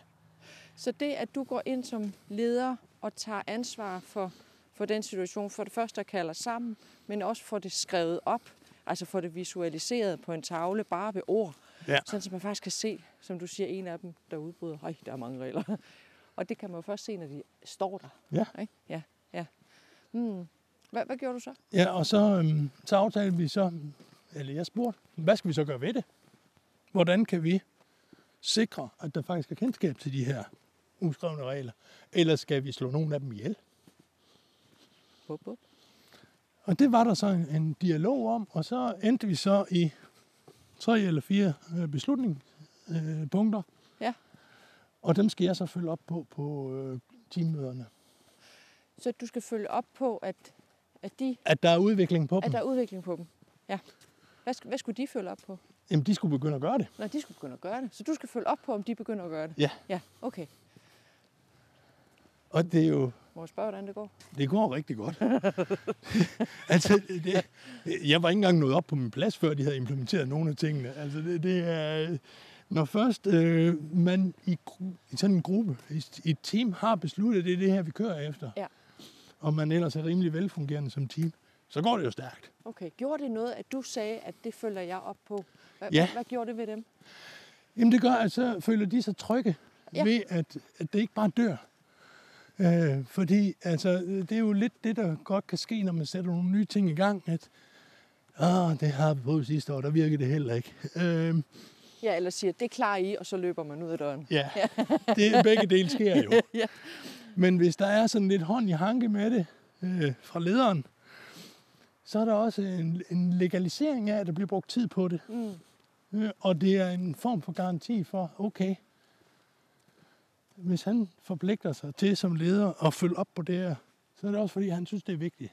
Så det, at du går ind som leder og tager ansvar for, for den situation, for det første at kalder sammen, men også får det skrevet op, altså får det visualiseret på en tavle, bare ved ord, Ja. sådan så man faktisk kan se, som du siger, en af dem, der udbryder, hej, der er mange regler. Og det kan man jo først se, når de står der. Ja. Ikke? Ja, ja. Hmm. Hvad, hvad gjorde du så? Ja, og så, øhm, så aftalte vi så, eller jeg spurgte, hvad skal vi så gøre ved det? Hvordan kan vi sikre, at der faktisk er kendskab til de her uskrevne regler? Eller skal vi slå nogle af dem ihjel? Bup, bup. Og det var der så en, en dialog om, og så endte vi så i tre eller fire øh, beslutningspunkter. Øh. Ja. Og dem skal jeg så følge op på på øh, teammøderne. Så du skal følge op på, at, at, de, At der er udvikling på at dem. der er udvikling på dem. Ja. Hvad, hvad skulle de følge op på? Jamen, de skulle begynde at gøre det. Når de skulle begynde at gøre det. Så du skal følge op på, om de begynder at gøre det? Ja. Ja, okay. Og det er jo Må jeg spørge, hvordan det går? Det går rigtig godt. altså, det, jeg var ikke engang nået op på min plads, før de havde implementeret nogle af tingene. Altså, det, det er... Når først øh, man i, i sådan en gruppe, i, i et team, har besluttet, at det er det her, vi kører efter, Ja. og man ellers er rimelig velfungerende som team, så går det jo stærkt. Okay. Gjorde det noget, at du sagde, at det følger jeg op på? Hvad, Ja. hvad gjorde det ved dem? Jamen det gør, at så føler de sig trygge ja. ved, at, at det ikke bare dør. Øh, fordi altså, det er jo lidt det, der godt kan ske, når man sætter nogle nye ting i gang, at ah, det har vi prøvet sidste år, der virkede det heller ikke. Øh, Ja, eller siger, det klarer I, og så løber man ud af døren. ja, det, begge dele sker jo. ja. Men hvis der er sådan lidt hånd i hanke med det øh, fra lederen, så er der også en, en legalisering af, at der bliver brugt tid på det. Mm. Øh, og det er en form for garanti for, okay, hvis han forpligter sig til som leder at følge op på det her, så er det også fordi, han synes, det er vigtigt.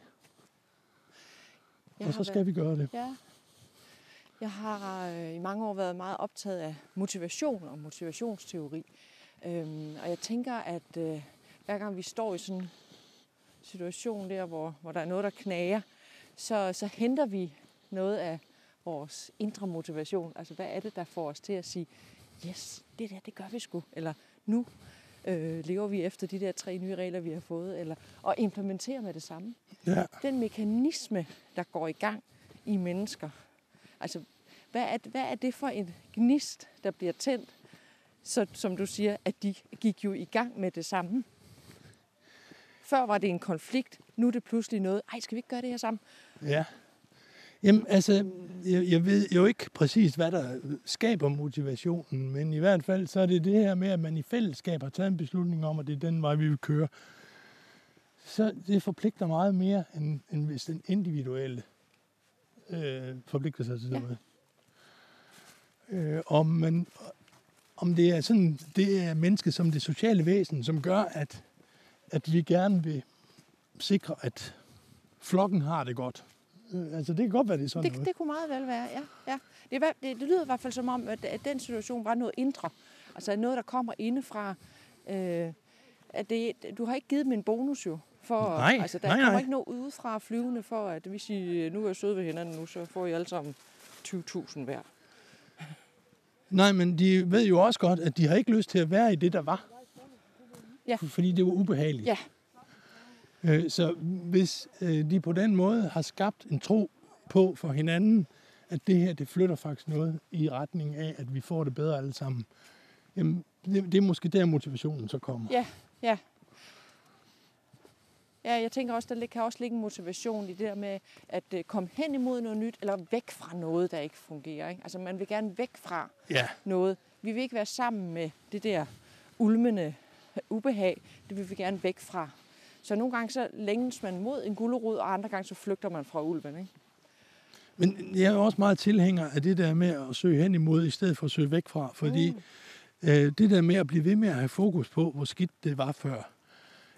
Jeg og så skal været- vi gøre det. Ja. Jeg har øh, i mange år været meget optaget af motivation og motivationsteori. Øhm, og jeg tænker, at øh, hver gang vi står i sådan en situation der, hvor, hvor der er noget, der knager, så, så henter vi noget af vores indre motivation. Altså, hvad er det, der får os til at sige, yes, det der, det gør vi sgu. Eller nu øh, lever vi efter de der tre nye regler, vi har fået. Eller, og implementere med det samme Ja. den mekanisme, der går i gang i mennesker. Altså, hvad er, hvad er det for en gnist, der bliver tændt, så, som du siger, at de gik jo i gang med det samme? Før var det en konflikt, nu er det pludselig noget, ej, skal vi ikke gøre det her sammen? ja. Jamen, altså, jeg, jeg ved jo ikke præcis, hvad der skaber motivationen, men i hvert fald så er det det her med, at man i fællesskab har taget en beslutning om, at det er den vej, vi vil køre. Så det forpligter meget mere, end, end hvis den individuelle øh, forpligter sig til Ja. noget. Øh, om, man, om det er sådan, det er mennesket som det sociale væsen, som gør, at, at vi gerne vil sikre, at flokken har det godt. Øh, altså, det kan godt være, det er sådan Det, noget. det kunne meget vel være, ja. ja. Det, det, det lyder i hvert fald som om, at, at den situation var noget indre. Altså noget, der kommer indefra. Øh, at det, du har ikke givet en bonus jo. For, Nej, altså, der nej, kommer nej. ikke noget udefra flyvende for, at hvis I nu er søde ved hinanden nu, så får I alle sammen 20.000 hver. Nej, men de ved jo også godt, at de har ikke lyst til at være i det, der var. Ja. Fordi det var ubehageligt. Ja. Øh, Så hvis øh, de på den måde har skabt en tro på for hinanden, at det her, det flytter faktisk noget i retning af, at vi får det bedre alle sammen. Jamen, det, det er måske der, motivationen så kommer. Ja, ja. Ja, jeg tænker også, der kan også ligge en motivation i det der med at øh, komme hen imod noget nyt, eller væk fra noget, der ikke fungerer. Ikke? Altså man vil gerne væk fra Ja, noget. Vi vil ikke være sammen med det der ulmende ubehag. Det vil vi gerne væk fra. Så nogle gange så længes man mod en gulerod, og andre gange så flygter man fra ulven. Ikke? men jeg er også meget tilhænger af det der med at søge hen imod, i stedet for at søge væk fra. Fordi Mm. øh, det der med at blive ved med at have fokus på, hvor skidt det var før,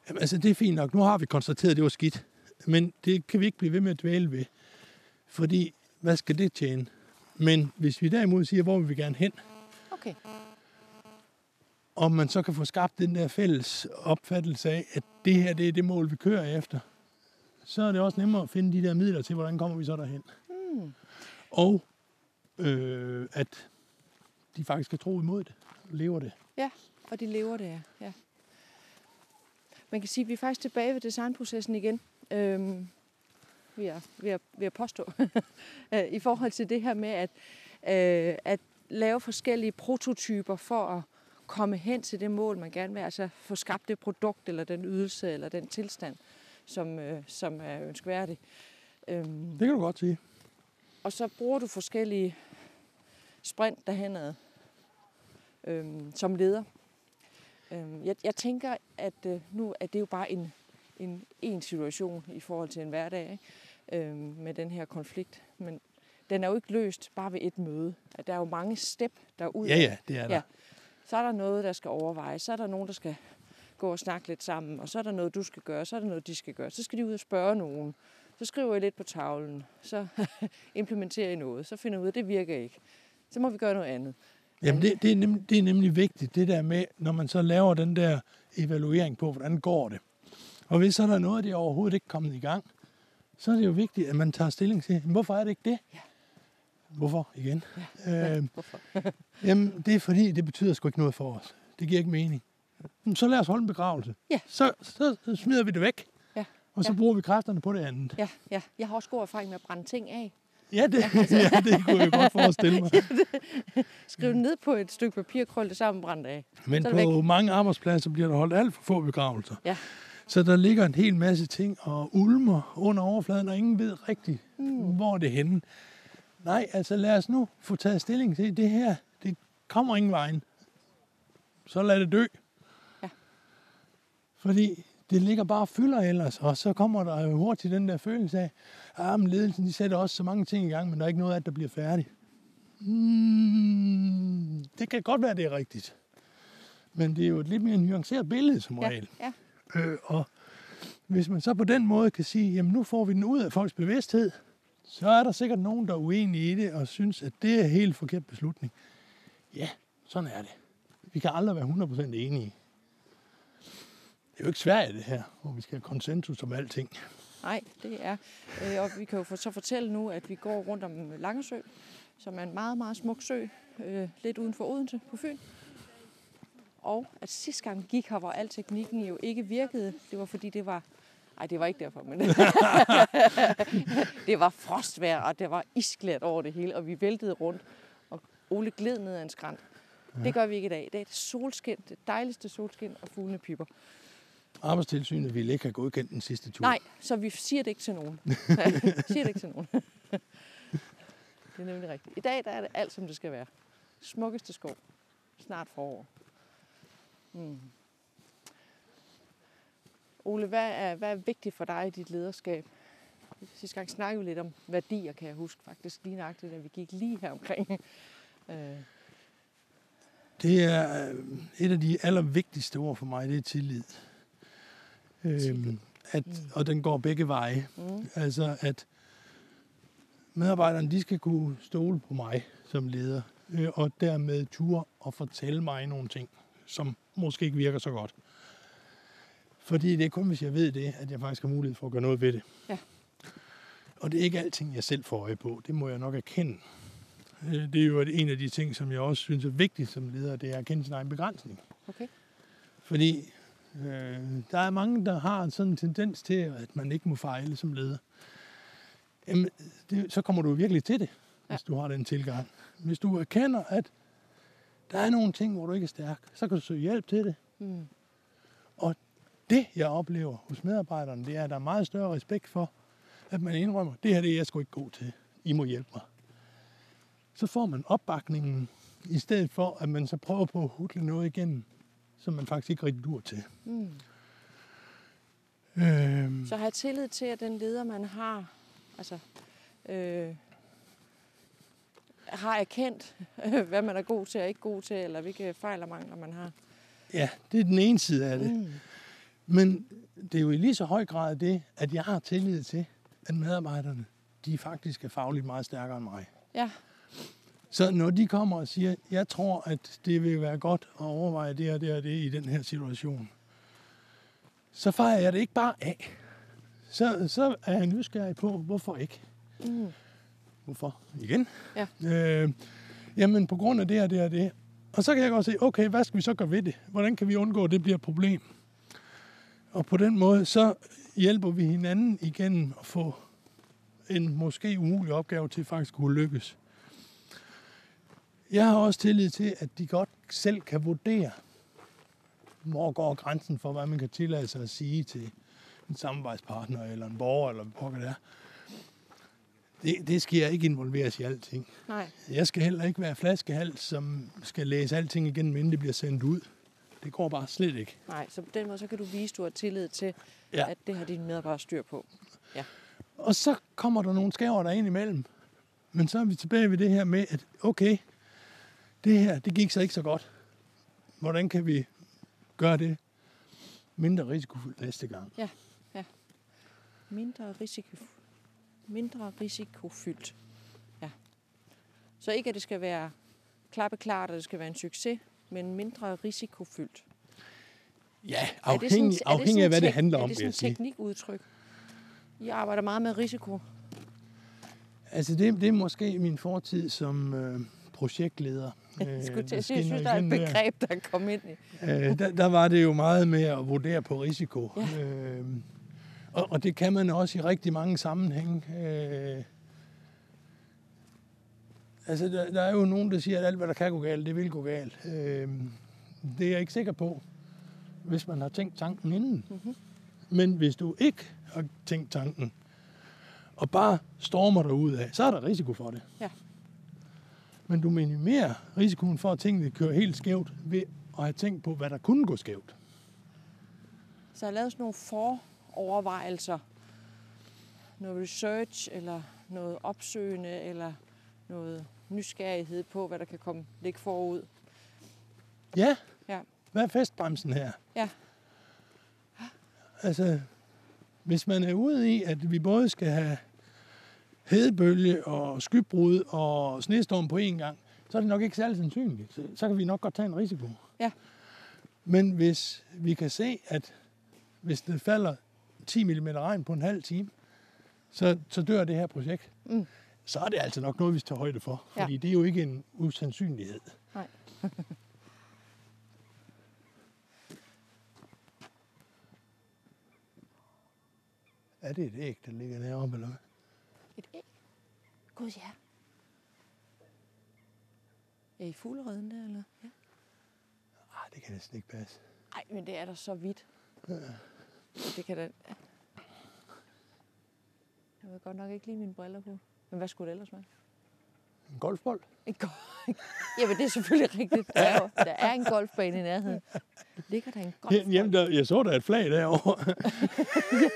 jamen, altså det er fint nok. Nu har vi konstateret, at det var skidt. Men det kan vi ikke blive ved med at dvæle ved. Fordi, hvad skal det tjene? Men hvis vi derimod siger, hvor vil vi gerne hen, Okay. Og man så kan få skabt den der fælles opfattelse af, at det her det er det mål, vi kører efter, så er det også nemmere at finde de der midler til, hvordan kommer vi så derhen. Mm. Og øh, at de faktisk kan tro imod det, lever det. Ja, og de lever det, ja. Man kan sige, at vi er faktisk tilbage ved designprocessen igen. Øhm, vil, jeg, vil, jeg, vil jeg påstå. Øh, I forhold til det her med at, øh, at lave forskellige prototyper for at komme hen til det mål, man gerne vil. Altså få skabt det produkt, eller den ydelse, eller den tilstand, som, øh, som er ønskværdig. Øhm, Det kan du godt sige. og så bruger du forskellige sprint derhenad øhm, som leder. Øhm, jeg, jeg tænker, at øh, nu er det jo bare en, en, en situation i forhold til en hverdag ikke? Øhm, med den her konflikt. Men den er jo ikke løst bare ved et møde. At Der er jo mange step derud. Ja, ja, det er der. Ja. Så er der noget, der skal overvejes. Så er der nogen, der skal gå og snakke lidt sammen. Og så er der noget, du skal gøre. Så er der noget, de skal gøre. Så skal de ud og spørge nogen. Så skriver I lidt på tavlen. Så implementerer I noget. Så finder I ud af, at det virker ikke. Så må vi gøre noget andet. Jamen, det, det, er nemlig, det er nemlig vigtigt, det der med, når man så laver den der evaluering på, hvordan går det. Og hvis så er der noget, der overhovedet ikke er kommet i gang, så er det jo vigtigt, at man tager stilling til, "Men hvorfor er det ikke det? Ja. Hvorfor igen? Ja, Øh, hvorfor? jamen, det er fordi, det betyder sgu ikke noget for os. Det giver ikke mening. "Jamen, Så lad os holde en begravelse. Ja. Så, så, smider vi det væk. Ja, Og så ja. bruger vi kræfterne på det andet. Ja, ja. Jeg har også god erfaring med at brænde ting af. Ja, det, ja, det kunne jeg godt forestille mig. Skriv det ned på et stykke papir, krøl det sammen, brænd af. Men på mange arbejdspladser bliver der holdt alt for få begravelser. Ja. Så der ligger en hel masse ting og ulmer under overfladen, og ingen ved rigtigt, mm. hvor det er henne. Nej, altså lad os nu få taget stilling til det her. Det kommer ingen vejen. Så lad det dø. Ja. Fordi det ligger bare og fylder ellers, og så kommer der jo hurtigt den der følelse af, at ah, ledelsen de sætter også så mange ting i gang, men der er ikke noget af det, der bliver færdigt. Mm, det kan godt være, det er rigtigt. Men det er jo et lidt mere nuanceret billede som Ja, regel. ja. Øh, og hvis man så på den måde kan sige, jamen nu får vi den ud af folks bevidsthed, så er der sikkert nogen, der er uenige i det og synes, at det er en helt forkert beslutning. Ja, sådan er det. Vi kan aldrig være 100% enige. Det er jo ikke Sverige det her, hvor vi skal have konsensus om alting. Nej, det er. Øh, og vi kan jo så fortælle nu, at vi går rundt om Langesø, som er en meget, meget smuk sø, øh, lidt uden for Odense på Fyn. Og at sidste gang vi gik her, hvor al teknikken jo ikke virkede, det var fordi det var... Nej, det var ikke derfor, men det var frostvejr, og det var isklædt over det hele, og vi væltede rundt, og Ole gled ned ad en skrant. Det gør vi ikke i dag. Det er et solskin, det dejligste solskin, og fuglene piper. Arbejdstilsynet ville ikke have godkendt den sidste tur. Nej, så vi siger det ikke til nogen. siger det ikke til nogen. det er nemlig rigtigt. I dag der er det alt, som det skal være. Smukkeste skov. Snart forår. Mm. Ole, hvad er, hvad er vigtigt for dig i dit lederskab? Sidste gang snakkede vi lidt om værdier, kan jeg huske faktisk lige nøjagtigt, da vi gik lige her omkring. Øh, Det er øh, et af de allervigtigste ord for mig, det er tillid. Øhm, at, og den går begge veje. mm, Altså at medarbejderne, de skal kunne stole på mig som leder, øh, og dermed ture og fortælle mig nogle ting, som måske ikke virker så godt. Fordi det er kun, hvis jeg ved det, at jeg faktisk har mulighed for at gøre noget ved det. Ja. Og det er ikke alting, jeg selv får øje på. Det må jeg nok erkende. Øh, Det er jo en af de ting, som jeg også synes er vigtigt som leder, det er at kende sin egen begrænsning. okay. Fordi øh, der er mange, der har sådan en tendens til, at man ikke må fejle som leder. Jamen, det, så kommer du virkelig til det, hvis du har den tilgang. Hvis du erkender, at der er nogle ting, hvor du ikke er stærk, så kan du søge hjælp til det. Mm. Og det, jeg oplever hos medarbejderne, det er, at der er meget større respekt for, at man indrømmer, det her det er jeg sgu ikke god til. I må hjælpe mig. Så får man opbakningen, i stedet for, at man så prøver på at hudle noget igennem, som man faktisk ikke rigtig dur til. Mm. Øhm, Så have tillid til, at den leder, man har, altså, øh, har erkendt, hvad man er god til og ikke god til, eller hvilke fejl og mangler man har. ja, det er den ene side af det. Mm. Men det er jo i lige så høj grad det, at jeg har tillid til, at medarbejderne, de faktisk er fagligt meget stærkere end mig. Ja, Så når de kommer og siger, jeg tror, at det vil være godt at overveje det og det og det i den her situation, så fejrer jeg det ikke bare af. Så, så er jeg nysgerrig på, hvorfor ikke? mm. Hvorfor? Igen? Ja. Øh, jamen, på grund af det og det og det. Og så kan jeg godt se, okay, hvad skal vi så gøre ved det? Hvordan kan vi undgå, at det bliver et problem? Og på den måde, så hjælper vi hinanden igennem at få en måske umulig opgave til faktisk at kunne lykkes. Jeg har også tillid til, at de godt selv kan vurdere, hvor går grænsen for, hvad man kan tillade sig at sige til en samarbejdspartner eller en borger, eller hvad det er. Det, det skal jeg ikke involveres i alting. nej. Jeg skal heller ikke være flaskehals, som skal læse alting igen, inden det bliver sendt ud. Det går bare slet ikke. Nej, så på den måde, så kan du vise, at du har tillid til, Ja. ja. at det har dine medarbejdere styr på. Og så kommer der nogle skæver der ind imellem. Men så er vi tilbage ved det her med, at okay, det her, det gik så ikke så godt. Hvordan kan vi gøre det mindre risikofuldt næste gang? Mindre, risiko, mindre risikofyldt. Ja. Så ikke, at det skal være klappeklart, og det skal være en succes, men mindre risikofyldt. Ja, afhængig, sådan- er afhængig af, hvad det handler om, Er det vil sådan jeg et sige. teknikudtryk? I arbejder meget med risiko. Altså, det, det er måske min fortid som øh, projektleder. Jeg skulle til at sige, jeg synes, der er et begreb, der er kommet ind i. Øh, der, der var det jo meget med at vurdere på risiko. Ja. Øh, og, og det kan man også i rigtig mange sammenhænge. Øh, Altså, der, der er jo nogen, der siger, at alt, hvad der kan gå galt, det vil gå galt. Øh, det er jeg ikke sikker på, hvis man har tænkt tanken inden. Mm-hmm. Men hvis du ikke har tænkt tanken, og bare stormer dig ud af, så er der risiko for det. Ja. Men du minimerer risikoen for, at tingene kører helt skævt, ved at have tænkt på, hvad der kunne gå skævt. Så jeg lavet sådan nogle forovervejelser. Noget research, eller noget opsøgende, eller noget nysgerrighed på, hvad der kan komme ligge forud. Ja. Ja. Hvad er festbremsen her? Ja. Altså, hvis man er ude i, at vi både skal have hedebølge og skybrud og snestorm på én gang, så er det nok ikke særlig sandsynligt. Så, så kan vi nok godt tage en risiko. Ja. Men hvis vi kan se, at hvis det falder 10 mm regn på en halv time, så, så dør det her projekt. Mm. Så er det altså nok noget, vi skal tage højde for. Ja. Fordi det er jo ikke en usandsynlighed. Nej. Er det et æg, der ligger deroppe, eller hvad? Et æg? Gud, ja. Er I fuglereden der, eller? Ja. Ah, det kan næsten ikke passe. Nej, men det er da så vidt. Det kan da... Jeg vil godt nok ikke lige mine briller på. Men hvad skulle det ellers være? En golfbold? En golf... Jamen, det er selvfølgelig rigtigt. Der er, jo, der er en golfbane i nærheden. Ligger der en golfbold? Jamen, der, jeg så der et flag derovre.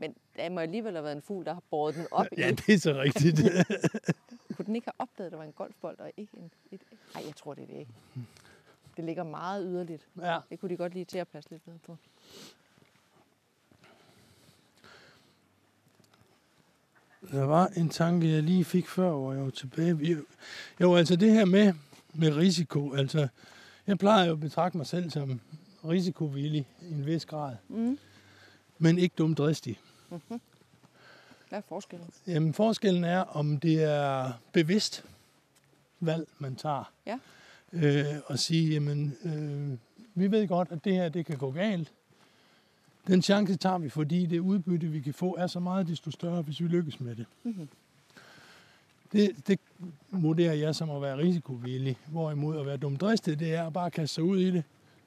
Men der må alligevel have været en fugl, der har båret den op ja, det er så rigtigt. Kunne den ikke have opdaget, at der var en golfbold og ikke en... Et... Ej, jeg tror, det er det ikke. Det ligger meget yderligt. ja. Det kunne de godt lige til at passe lidt bedre på. Der var en tanke, jeg lige fik før, hvor jeg var tilbage. Jo, altså det her med, med risiko. Altså, jeg plejer jo at betragte mig selv som risikovillig i en vis grad. Mm. Men ikke dumdristig. Hvad er forskellen? Jamen, forskellen er, om det er bevidst valg, man tager. Ja. Øh, og sige, jamen, øh, vi ved godt, at det her det kan gå galt. Den chance tager vi, fordi det udbytte, vi kan få, er så meget, desto større, hvis vi lykkes med det. Mhm. Det, det vurderer jeg som at være risikovillig. Hvorimod at være dumdristig, det er at bare kaste sig ud i det,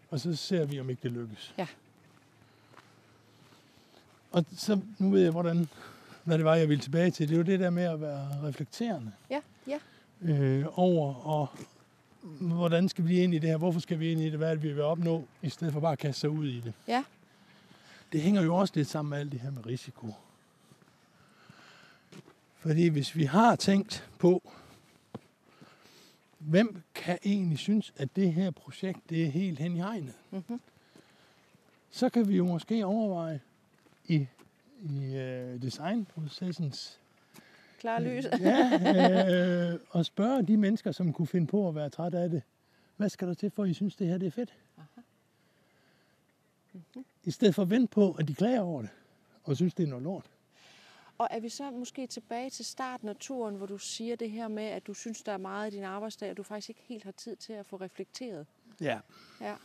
og så ser vi, om ikke det lykkes. Ja. Og så, nu ved jeg, hvordan, hvad det var, jeg ville tilbage til. Det er jo det der med at være reflekterende Ja, ja. øh, over, og hvordan skal vi ind i det her? Hvorfor skal vi ind i det? Hvad er det, vi vil opnå? I stedet for bare at kaste sig ud i det. Ja. Det hænger jo også lidt sammen med alt det her med risiko. Fordi hvis vi har tænkt på, hvem kan egentlig synes, at det her projekt det er helt hen i hegnet, Mm-hmm. så kan vi jo måske overveje i, i øh, designprocessens Klar lys. ja, øh, og spørge de mennesker, som kunne finde på at være træt af det, hvad skal der til for, at I synes, det her det er fedt? Mhm. I stedet for at vente på, at de klager over det, og synes, det er noget lort. Og er vi så måske tilbage til starten af turen, hvor du siger det her med, at du synes, der er meget i din arbejdsdag, og du faktisk ikke helt har tid til at få reflekteret? Ja, Ja.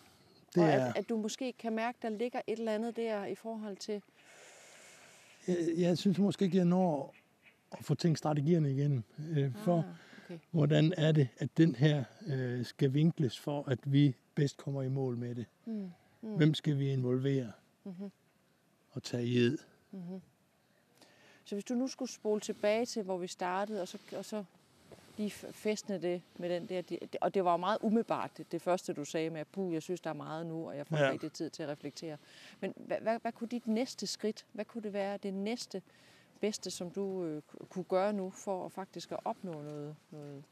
det og er, at, at du måske kan mærke, der ligger et eller andet der i forhold til... jeg, jeg synes måske ikke, jeg når at få tænkt strategierne igennem, øh, for Ah, okay. hvordan er det, at den her øh, skal vinkles for, at vi bedst kommer i mål med det. Mm. Mm. Hvem skal vi involvere Mm-hmm. og tage i ed? Mm-hmm. Så hvis du nu skulle spole tilbage til, hvor vi startede, og så, og så lige f- fæstne det med den der... Og det var jo meget umiddelbart, det, det første du sagde med, at puh, jeg synes, der er meget nu, og jeg får Ja. rigtig tid til at reflektere. Men hvad, hvad, hvad kunne dit næste skridt, hvad kunne det være det næste bedste, som du øh, ku- kunne gøre nu, for at faktisk at opnå noget, noget,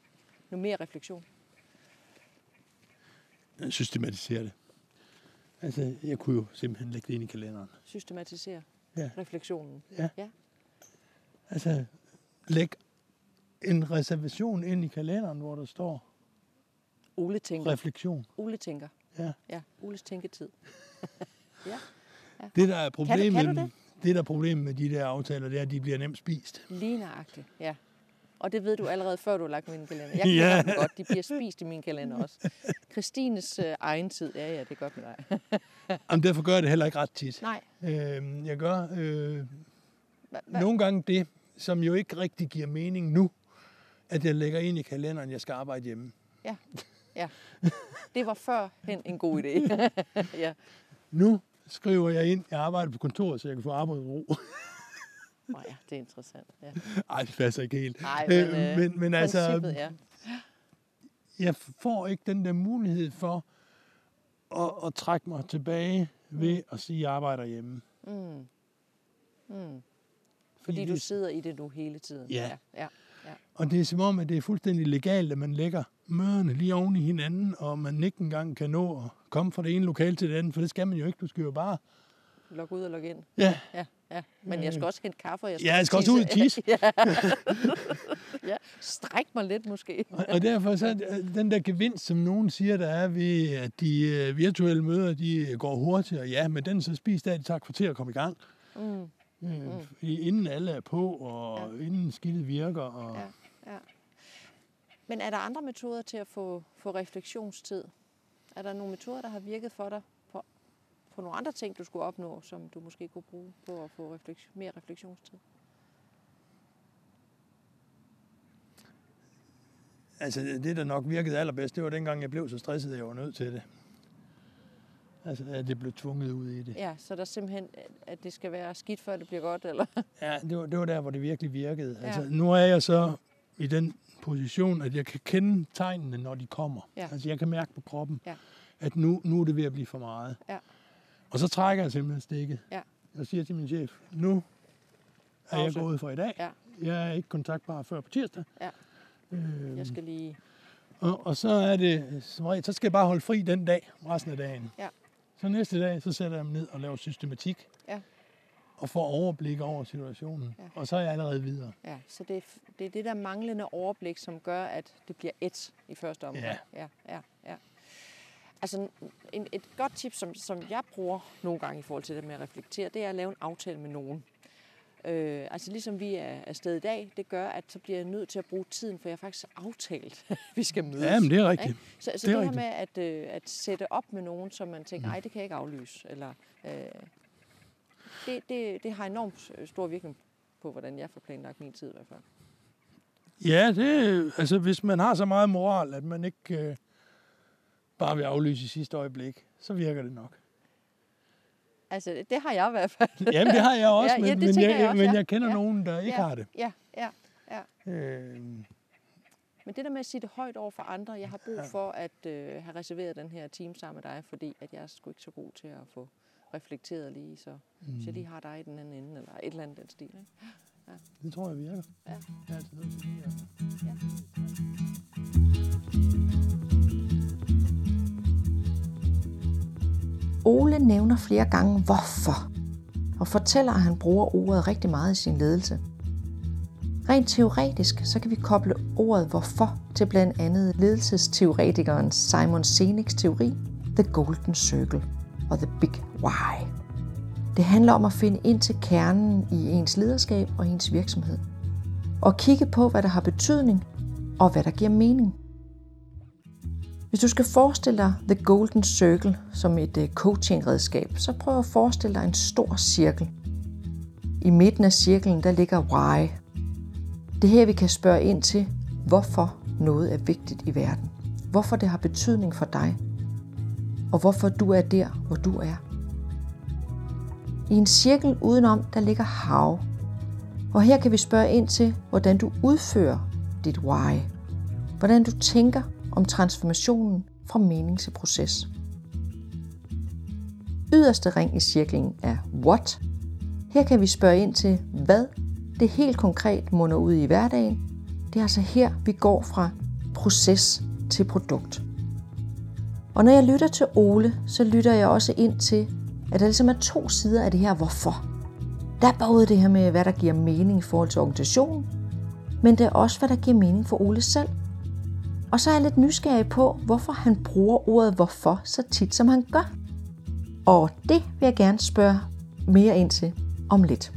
noget mere refleksion? Systematisere det. Altså, jeg kunne jo simpelthen lægge det ind i kalenderen. Systematisere Ja. refleksionen. Ja. Ja. Altså, læg en reservation ind i kalenderen, hvor der står Ole tænker. refleksion. Ole tænker. Ja. Ja, Oles tænketid. ja, Det, der er problemet, kan du det? det, der er problemet med de der aftaler, det er, at de bliver nemt spist. Lige nøjagtigt, ja. Og det ved du allerede før, du har lagt min kalender. Jeg kender Ja. dem godt. De bliver spist i min kalender også. Christines øh, egen tid. Ja, ja, det er godt med dig. Jamen, derfor gør jeg det heller ikke ret tit. Nej. Øh, jeg gør øh, Hva, hva? nogle gange det, som jo ikke rigtig giver mening nu, at jeg lægger ind i kalenderen, jeg skal arbejde hjemme. Ja, ja. Det var førhen en god idé. ja. Nu skriver jeg ind, jeg arbejder på kontoret, så jeg kan få arbejdsro. Nå ja, det er interessant. Ja. Ej, det passer ikke helt. Nej, men, Øh, øh, men, men altså, ja. jeg får ikke den der mulighed for at, at trække mig tilbage ved at sige, at jeg arbejder hjemme. Mm. Mm. Fordi du det- sidder i det nu hele tiden. Ja. ja. Og det er som om, at det er fuldstændig legalt, at man lægger møderne lige oven i hinanden, og man ikke engang kan nå at komme fra det ene lokal til det andet, for det skal man jo ikke. Du skal jo bare... Log ud og log ind. Ja, Ja, ja. Men jeg skal også hente kaffe, og jeg skal, Ja, jeg skal også ud og tisse. ja. ja. Stræk mig lidt måske. og, og derfor så er den der gevinst, som nogen siger, der er ved, at de øh, virtuelle møder, de går hurtigere. Ja, men den så spiser det tager kvarter at komme i gang. Mm. Øh, fordi inden alle er på, og ja. inden skidtet virker. Og, Ja. Ja. Men er der andre metoder til at få, få refleksionstid? Er der nogle metoder, der har virket for dig på, nogle andre ting, du skulle opnå, som du måske kunne bruge på at få refleks, mere refleksionstid? Altså, det, der nok virkede allerbedst, det var dengang, jeg blev så stresset, at jeg var nødt til det. Altså, at det blev tvunget ud i det. Ja, så der er simpelthen, at det skal være skidt, før det bliver godt, eller? Ja, det var, det var der, hvor det virkelig virkede. Ja. Altså, nu er jeg så i den position, at jeg kan kende tegnene, når de kommer. Ja. Altså, jeg kan mærke på kroppen, Ja. at nu, nu er det ved at blive for meget. Ja. Og så trækker jeg simpelthen stikket. Ja. Jeg siger til min chef, nu er jeg gået for i dag. Ja. Jeg er ikke kontaktbar før på tirsdag. Ja. Øh, Jeg skal lige... og, og så er det, som regel, så skal jeg bare holde fri den dag, resten af dagen. Ja. Så næste dag, så sætter jeg mig ned og laver systematik. Ja. Og får overblik over situationen. Ja. Og så er jeg allerede videre. Ja, så det er, det er det der manglende overblik, som gør, at det bliver et i første omgang. Ja. ja, ja, ja. Altså en, et godt tip, som, som jeg bruger nogle gange i forhold til det med at reflektere, det er at lave en aftale med nogen. Øh, altså ligesom vi er afsted i dag, det gør, at så bliver jeg nødt til at bruge tiden, for jeg har faktisk aftalt, at vi skal mødes. Ja, men det er rigtigt. Ikke? Så, så Det det, er her rigtigt. med at, øh, at sætte op med nogen, som man tænker, nej, det kan jeg ikke aflyse, eller øh, det, det, det har enormt stor virkning på, hvordan jeg får planlagt min tid i hvert fald. Ja, det, altså hvis man har så meget moral, at man ikke øh, bare vil aflyse i sidste øjeblik, så virker det nok. Altså, det har jeg i hvert fald. Jamen, det har jeg også, Ja, men, ja, men, jeg, jeg også, men ja. jeg kender Ja. nogen, der ikke Ja. har det. Ja, ja. Øh, Men det der med at sige det højt over for andre, jeg har brug for at øh, have reserveret den her time sammen med dig, fordi at jeg er sgu ikke så god til at få reflekteret lige, så mm. hvis jeg lige har dig i den anden ende, eller et eller andet den stil. Ikke? det tror jeg virker. Ja. Jeg er altid nødt til lige at- Ja. Ole nævner flere gange hvorfor, og fortæller, at han bruger ordet rigtig meget i sin ledelse. Rent teoretisk så kan vi koble ordet hvorfor til blandt andet ledelsesteoretikeren Simon Sinek's teori The Golden Circle og The Big Why. Det handler om at finde ind til kernen i ens lederskab og ens virksomhed. Og kigge på, hvad der har betydning og hvad der giver mening. Hvis du skal forestille dig The Golden Circle som et øh, coachingredskab, så prøv at forestille dig en stor cirkel. I midten af cirklen der ligger why. Det her vi kan spørge ind til, hvorfor noget er vigtigt i verden. Hvorfor det har betydning for dig. Og hvorfor du er der, hvor du er. I en cirkel udenom, der ligger how. Og her kan vi spørge ind til, hvordan du udfører dit why. Hvordan du tænker om transformationen fra mening til proces. Yderste ring i cirklen er what. Her kan vi spørge ind til, hvad det helt konkret munder ud i hverdagen. Det er altså her, vi går fra proces til produkt. Og når jeg lytter til Ole, så lytter jeg også ind til, at der ligesom er to sider af det her hvorfor. Der er både det her med, hvad der giver mening i forhold til organisationen, men det er også, hvad der giver mening for Ole selv. Og så er jeg lidt nysgerrig på, hvorfor han bruger ordet hvorfor så tit, som han gør. Og det vil jeg gerne spørge mere ind til om lidt.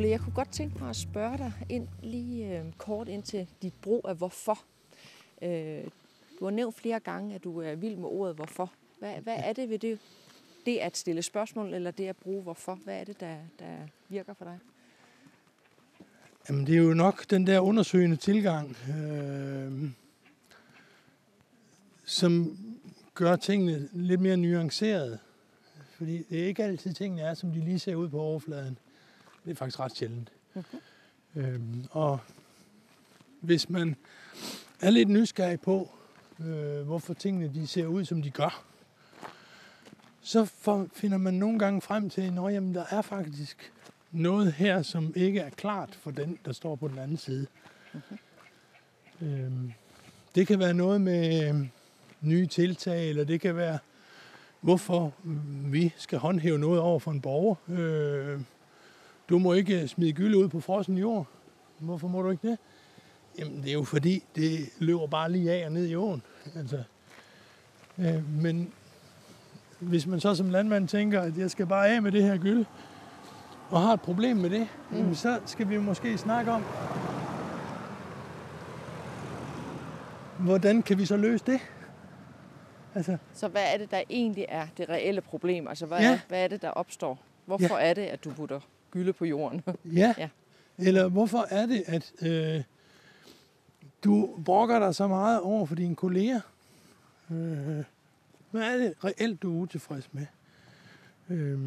Ole, jeg kunne godt tænke mig at spørge dig ind lige øh, kort ind til dit brug af hvorfor. Øh, du har nævnt flere gange, at du er vild med ordet hvorfor. Hvad, hvad er det ved det, det at stille spørgsmål, eller det at bruge hvorfor? Hvad er det, der, der virker for dig? Jamen, det er jo nok den der undersøgende tilgang, øh, som gør tingene lidt mere nuancerede. Fordi det er ikke altid tingene er, som de lige ser ud på overfladen. Det er faktisk ret sjældent. Mm-hmm. Øhm, og hvis man er lidt nysgerrig på, øh, hvorfor tingene de ser ud, som de gør, så for, finder man nogle gange frem til, at der er faktisk noget her, som ikke er klart for den, der står på den anden side. Mm-hmm. Øhm, det kan være noget med øh, nye tiltag, eller det kan være, hvorfor vi skal håndhæve noget over for en borger. Øh, du må ikke smide gylde ud på frossen jord. Hvorfor må du ikke det? Jamen, det er jo fordi, det løber bare lige af og ned i åen. Altså, øh, men hvis man så som landmand tænker, at jeg skal bare af med det her gylde, og har et problem med det, mm. jamen, så skal vi måske snakke om, hvordan kan vi så løse det? Altså. Så hvad er det, der egentlig er det reelle problem? Altså, hvad, ja. er, hvad er det, der opstår? Hvorfor ja. er det, at du putter gylde på jorden? ja. ja. Eller hvorfor er det, at øh, du brokker dig så meget over for dine kolleger? Øh, hvad er det reelt, du er utilfreds med? Øh,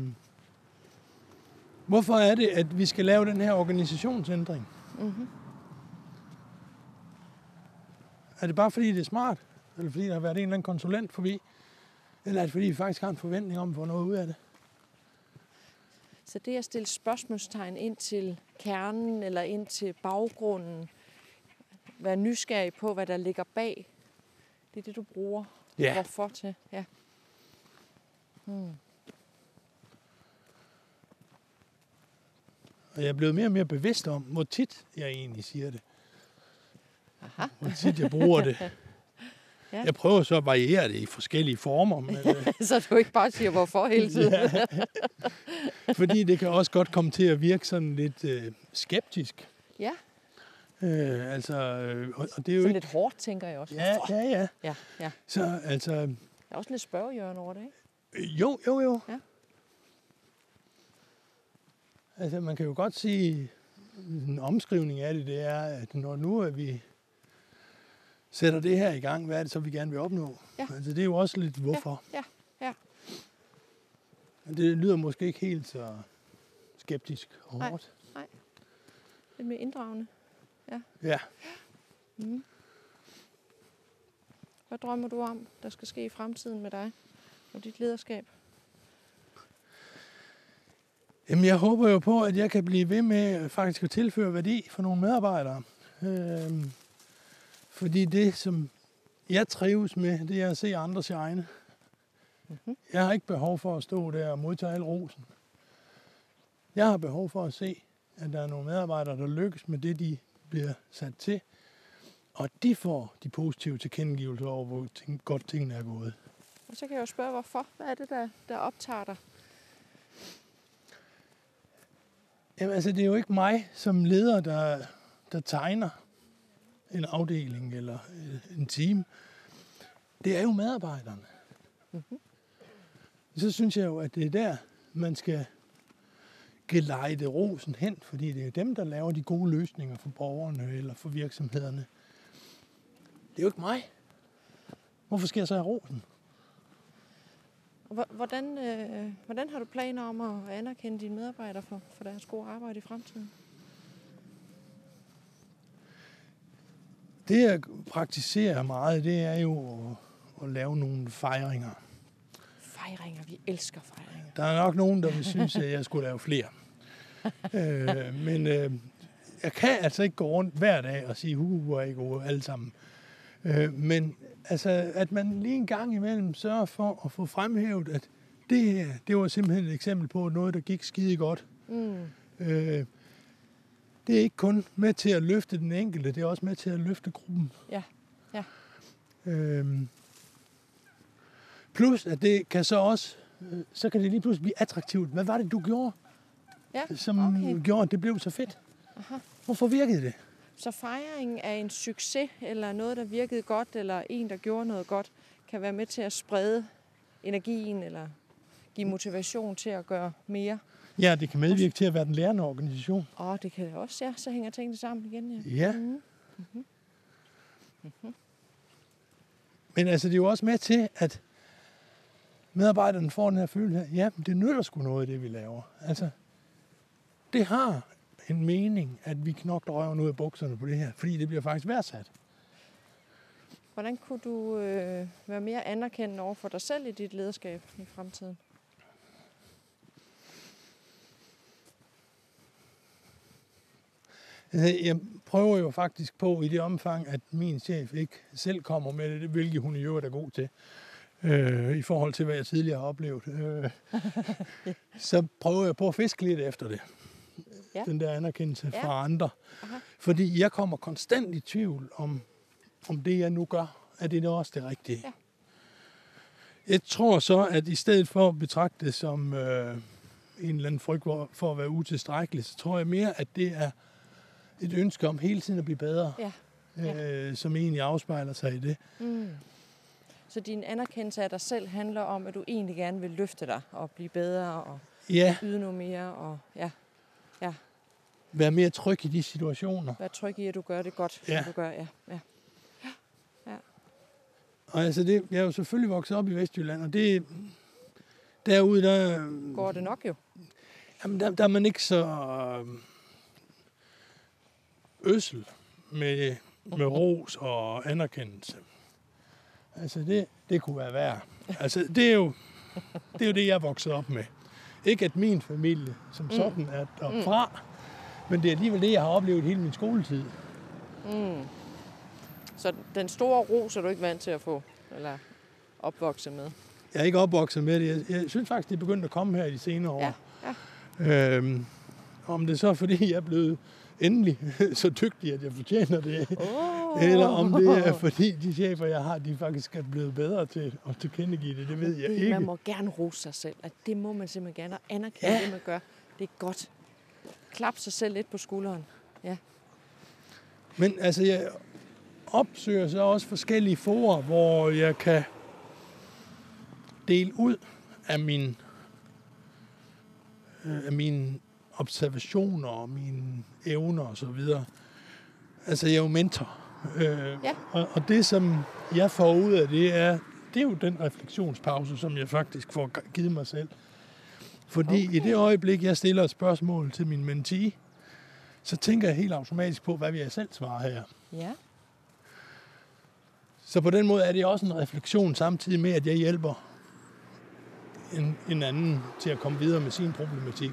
hvorfor er det, at vi skal lave den her organisationsændring? Mm-hmm. Er det bare fordi, det er smart? Eller fordi der har været en eller anden konsulent forbi? Eller er det fordi, vi faktisk har en forventning om at få noget ud af det? Så det at stille spørgsmålstegn ind til kernen eller ind til baggrunden, være nysgerrig på, hvad der ligger bag, det er det, du bruger ja. hvorfor til. Ja. Hmm. Og jeg er blevet mere og mere bevidst om, hvor tit jeg egentlig siger det. Aha. Hvor tit jeg bruger det. Ja. Jeg prøver så at variere det i forskellige former. Men, øh, så du ikke bare siger hvorfor hele tiden. ja. Fordi det kan også godt komme til at virke sådan lidt øh, skeptisk. Ja. Øh, altså, øh, og, og det er jo sådan ikke... lidt hårdt, tænker jeg også. Ja, ja, ja. ja, ja. Så altså... Der er også lidt spørgehjørne over det, ikke? Jo, jo, jo. Ja. Altså, man kan jo godt sige, en omskrivning af det, det er, at når nu er vi sætter det her i gang, hvad er det så, vi gerne vil opnå? Ja. Altså, det er jo også lidt hvorfor. Ja, ja, ja. Men det lyder måske ikke helt så skeptisk og hårdt. Nej, nej. Lidt mere inddragende. Ja. Ja. Mm. Hvad drømmer du om, der skal ske i fremtiden med dig og dit lederskab? Jamen, jeg håber jo på, at jeg kan blive ved med faktisk at tilføre værdi for nogle medarbejdere. Øhm, fordi det, som jeg trives med, det er at se andre shine. Mm-hmm. Jeg har ikke behov for at stå der og modtage al rosen. Jeg har behov for at se, at der er nogle medarbejdere, der lykkes med det, de bliver sat til. Og de får de positive tilkendegivelser over, hvor ting, godt tingene er gået. Og så kan jeg jo spørge, hvorfor? Hvad er det, der, der optager dig? Jamen altså, det er jo ikke mig som leder, der, der tegner en afdeling eller øh, en team. Det er jo medarbejderne. Mm-hmm. Så synes jeg jo, at det er der, man skal gelejde rosen hen, fordi det er dem, der laver de gode løsninger for borgerne eller for virksomhederne. Det er jo ikke mig. Hvorfor skal jeg så have rosen? Hvordan, øh, hvordan har du planer om at anerkende dine medarbejdere for, for deres gode arbejde i fremtiden? Det, jeg praktiserer meget, det er jo at, at lave nogle fejringer. Fejringer, vi elsker fejringer. Der er nok nogen, der vil synes, at jeg skulle lave flere. øh, men øh, jeg kan altså ikke gå rundt hver dag og sige, hu, hvor er I gode alle sammen. Øh, men altså, at man lige en gang imellem sørger for at få fremhævet, at det her, det var simpelthen et eksempel på noget, der gik skide godt. Mm. Øh, det er ikke kun med til at løfte den enkelte, det er også med til at løfte gruppen. Ja, ja. Øhm, plus, at det kan så også, øh, så kan det lige pludselig blive attraktivt. Hvad var det, du gjorde? Ja, som okay. gjorde, at det blev så fedt. Hvorfor virkede det? Så fejringen af en succes, eller noget, der virkede godt, eller en, der gjorde noget godt, kan være med til at sprede energien, eller give motivation til at gøre mere. Ja, det kan medvirke til at være den lærende organisation. Og det kan det også, ja. Så hænger tingene sammen igen, ja. Ja. Mhm. Men altså, det er jo også med til, at medarbejderne får den her følelse af, ja, det nytter sgu noget, det vi laver. Altså, det har en mening, at vi knokler røven ud af bukserne på det her, fordi det bliver faktisk værdsat. Hvordan kunne du øh, være mere anerkendende over for dig selv i dit lederskab i fremtiden? Jeg prøver jo faktisk på i det omfang, at min chef ikke selv kommer med det, hvilket hun i øvrigt er god til, øh, i forhold til, hvad jeg tidligere har oplevet. Øh, så prøver jeg på at fiske lidt efter det. Ja. Den der anerkendelse Ja. fra andre. Aha. Fordi jeg kommer konstant i tvivl om, om det, jeg nu gør, er det nu også det rigtige. Ja. Jeg tror så, at i stedet for at betragte det som øh, en eller anden frygt for- for at være utilstrækkelig, så tror jeg mere, at det er et ønske om hele tiden at blive bedre, Ja. Ja. øh, som egentlig afspejler sig i det. Mm. Så din anerkendelse af dig selv handler om, at du egentlig gerne vil løfte dig og blive bedre og Ja, yde noget mere og ja, være mere tryg i de situationer. være tryg i, at du gør det godt, Ja. som du gør. Ja. Ja. Og altså, det, jeg er jo selvfølgelig vokset op i Vestjylland, og det derude, der, Går det nok jo? Jamen, der, der er man ikke så øh, øssel med, med ros og anerkendelse. Altså, det, det kunne være værd. Altså, det er, jo, det er jo det, jeg er vokset op med. Ikke at min familie som sådan er derfra, men det er alligevel det, jeg har oplevet hele min skoletid. Mm. Så den store ros er du ikke vant til at få, eller opvokse med? Jeg er ikke opvokset med det. Jeg, jeg synes faktisk, det er begyndt at komme her i de senere år. Ja, Øhm, om det så er, fordi jeg er blevet endelig så dygtig, at jeg fortjener det, Oh. eller om det er, fordi de chefer, jeg har, de faktisk er blevet bedre til at tilkendegive det, det ved jeg ikke. Man må gerne rose sig selv, at det må man simpelthen gerne, og anerkende Ja. ja. det, man gør. Det er godt. Klap sig selv lidt på skulderen. Men altså, jeg opsøger så også forskellige forer, hvor jeg kan dele ud af min øh, af mine observationer og mine evner og så videre. Altså, jeg er jo mentor. Øh, Ja. og, og det, som jeg får ud af det, er, det er jo den refleksionspause, som jeg faktisk får givet mig selv. Fordi okay. i det øjeblik, jeg stiller et spørgsmål til min mentee, så tænker jeg helt automatisk på, hvad vil jeg selv svare her. Ja. Så på den måde er det også en refleksion samtidig med, at jeg hjælper en, en anden til at komme videre med sin problematik.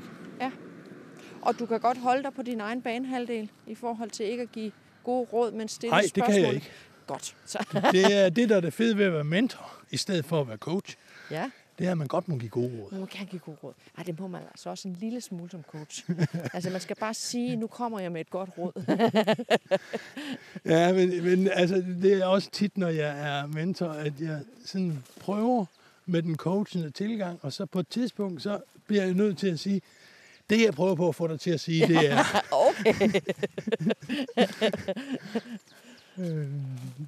Og du kan godt holde dig på din egen banehalvdel i forhold til ikke at give gode råd, men stille Nej, det spørgsmål. kan jeg ikke. Godt. Så. Det er det, der er det fede ved at være mentor, i stedet for at være coach. Ja, Det er, at man godt må give gode råd. man må gerne give gode råd. Ej, det må man altså også en lille smule som coach. altså, man skal bare sige, nu kommer jeg med et godt råd. Ja, men, men altså, det er også tit, når jeg er mentor, at jeg sådan prøver med den coachende tilgang, og så på et tidspunkt, så bliver jeg nødt til at sige, det jeg prøver på at få dig til at sige, det er... okay. Øh,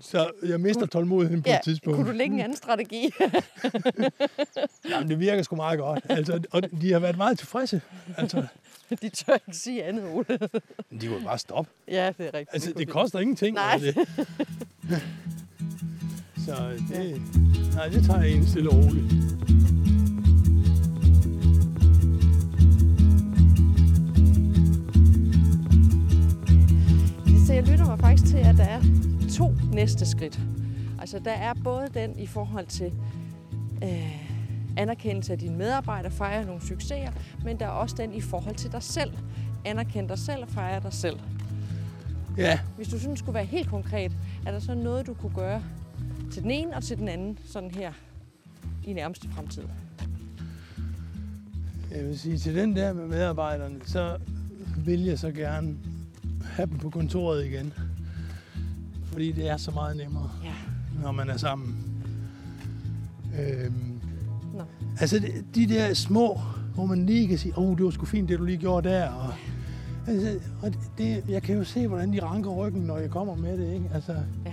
så jeg mister tolvmodigheden på Ja, et tidspunkt. kunne du lægge en anden strategi? Jamen, det virker sgu meget godt. Altså, og de har været meget tilfredse. Altså, De tør ikke sige andet, Ole. de kunne bare stoppe. Ja, det er rigtigt. Altså, det de. koster ingenting. Nej. Altså, det. Så det, nej, det tager jeg en stille og roligt. Så jeg lytter mig faktisk til, at der er to næste skridt. Altså, der er både den i forhold til øh, anerkendelse af dine medarbejdere, fejre nogle succeser, men der er også den i forhold til dig selv. Anerkende dig selv og fejre dig selv. Ja, Hvis du sådan skulle være helt konkret, er der så noget, du kunne gøre til den ene og til den anden, sådan her i nærmeste fremtid? jeg vil sige, til den der med medarbejderne, så vil jeg så gerne have dem på kontoret igen. Fordi det er så meget nemmere, Ja. når man er sammen. Øhm, Nå. altså, de- de der små hvor man lige kan sige, åh, oh, det var sgu fint, det du lige gjorde der. Og, altså, og det, jeg kan jo se, hvordan de ranker ryggen, når jeg kommer med det, ikke? Altså, Ja.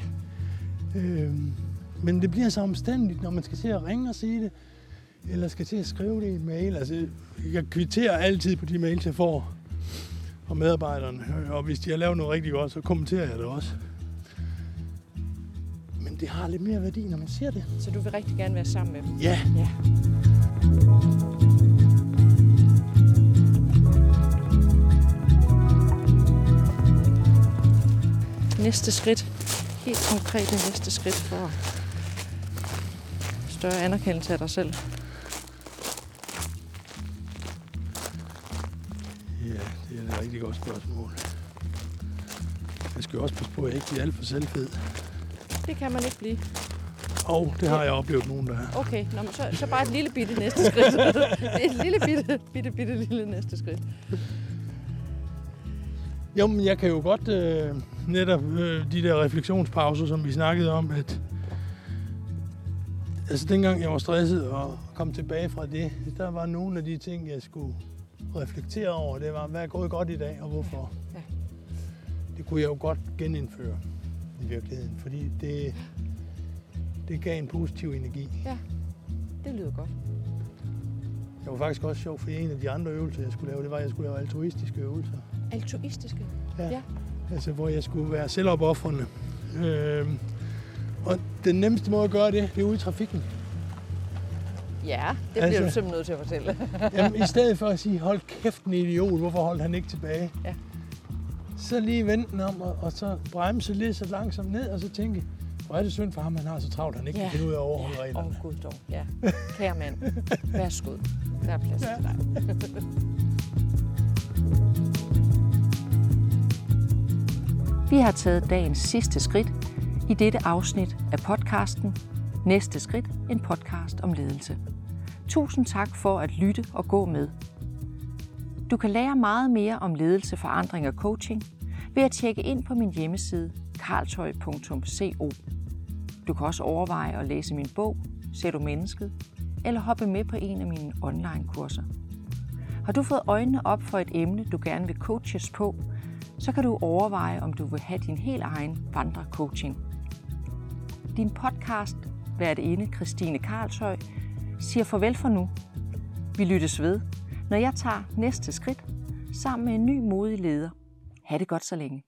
øhm, men det bliver så omstændigt, når man skal til at ringe og sige det, eller skal til at skrive det i en mail. Altså, jeg kvitterer altid på de mails, jeg får fra medarbejderne. Og hvis de har lavet noget rigtig godt, så kommenterer jeg det også. Men det har lidt mere værdi, når man siger det. Så du vil rigtig gerne være sammen med dem? Ja, Ja. Næste skridt. Helt konkrete næste skridt for større anerkendelse af dig selv. Et rigtig godt spørgsmål. Jeg skal jo også passe på, at jeg ikke bliver alt for selvfed. Det kan man ikke blive. Og det har jeg oplevet nogen, der er. Okay, Nå, men så, så bare et lille bitte næste skridt. et lille bitte, bitte, bitte lille næste skridt. Jo, men jeg kan jo godt øh, netop øh, de der refleksionspauser, som vi snakkede om, at altså dengang jeg var stresset og kom tilbage fra det, der var nogle af de ting, jeg skulle reflektere over. Det var, hvad er gået godt i dag, og hvorfor. Ja. Det kunne jeg jo godt genindføre i virkeligheden, fordi det, det gav en positiv energi. Det lyder godt. Det var faktisk også sjovt, for en af de andre øvelser, jeg skulle lave, det var, at jeg skulle lave altruistiske øvelser. Altruistiske. Ja. Ja. Altså, hvor jeg skulle være selvopoffrende. Øhm, og den nemmeste måde at gøre det, det er ude i trafikken. Ja, det bliver Altså- du simpelthen nødt til at fortælle. Jamen, i stedet for at sige, hold kæft, en idiot, hvorfor holdt han ikke tilbage? Ja. Så lige vente den om, og, og så bremse lidt så langsomt ned, og så tænke, hvor er det synd for ham, han har så travlt, han ikke Ja. kan finde ud af at overholde Åh, reglerne. oh, gud dog. Ja. Kære mand, værsgo. Der er plads Ja. til dig. Vi har taget dagens sidste skridt i dette afsnit af podcasten Næste skridt, en podcast om ledelse. Tusind tak for at lytte og gå med. Du kan lære meget mere om ledelse, forandring og coaching ved at tjekke ind på min hjemmeside karltøj.co. Du kan også overveje at læse min bog, Ser du mennesket? Eller hoppe med på en af mine online-kurser. Har du fået øjnene op for et emne, du gerne vil coaches på, så kan du overveje, om du vil have din helt egen vandrecoaching. Din podcast, inde Christine Karlshøj, siger farvel for nu. Vi lyttes ved, når jeg tager næste skridt sammen med en ny modig leder. Ha' det godt så længe.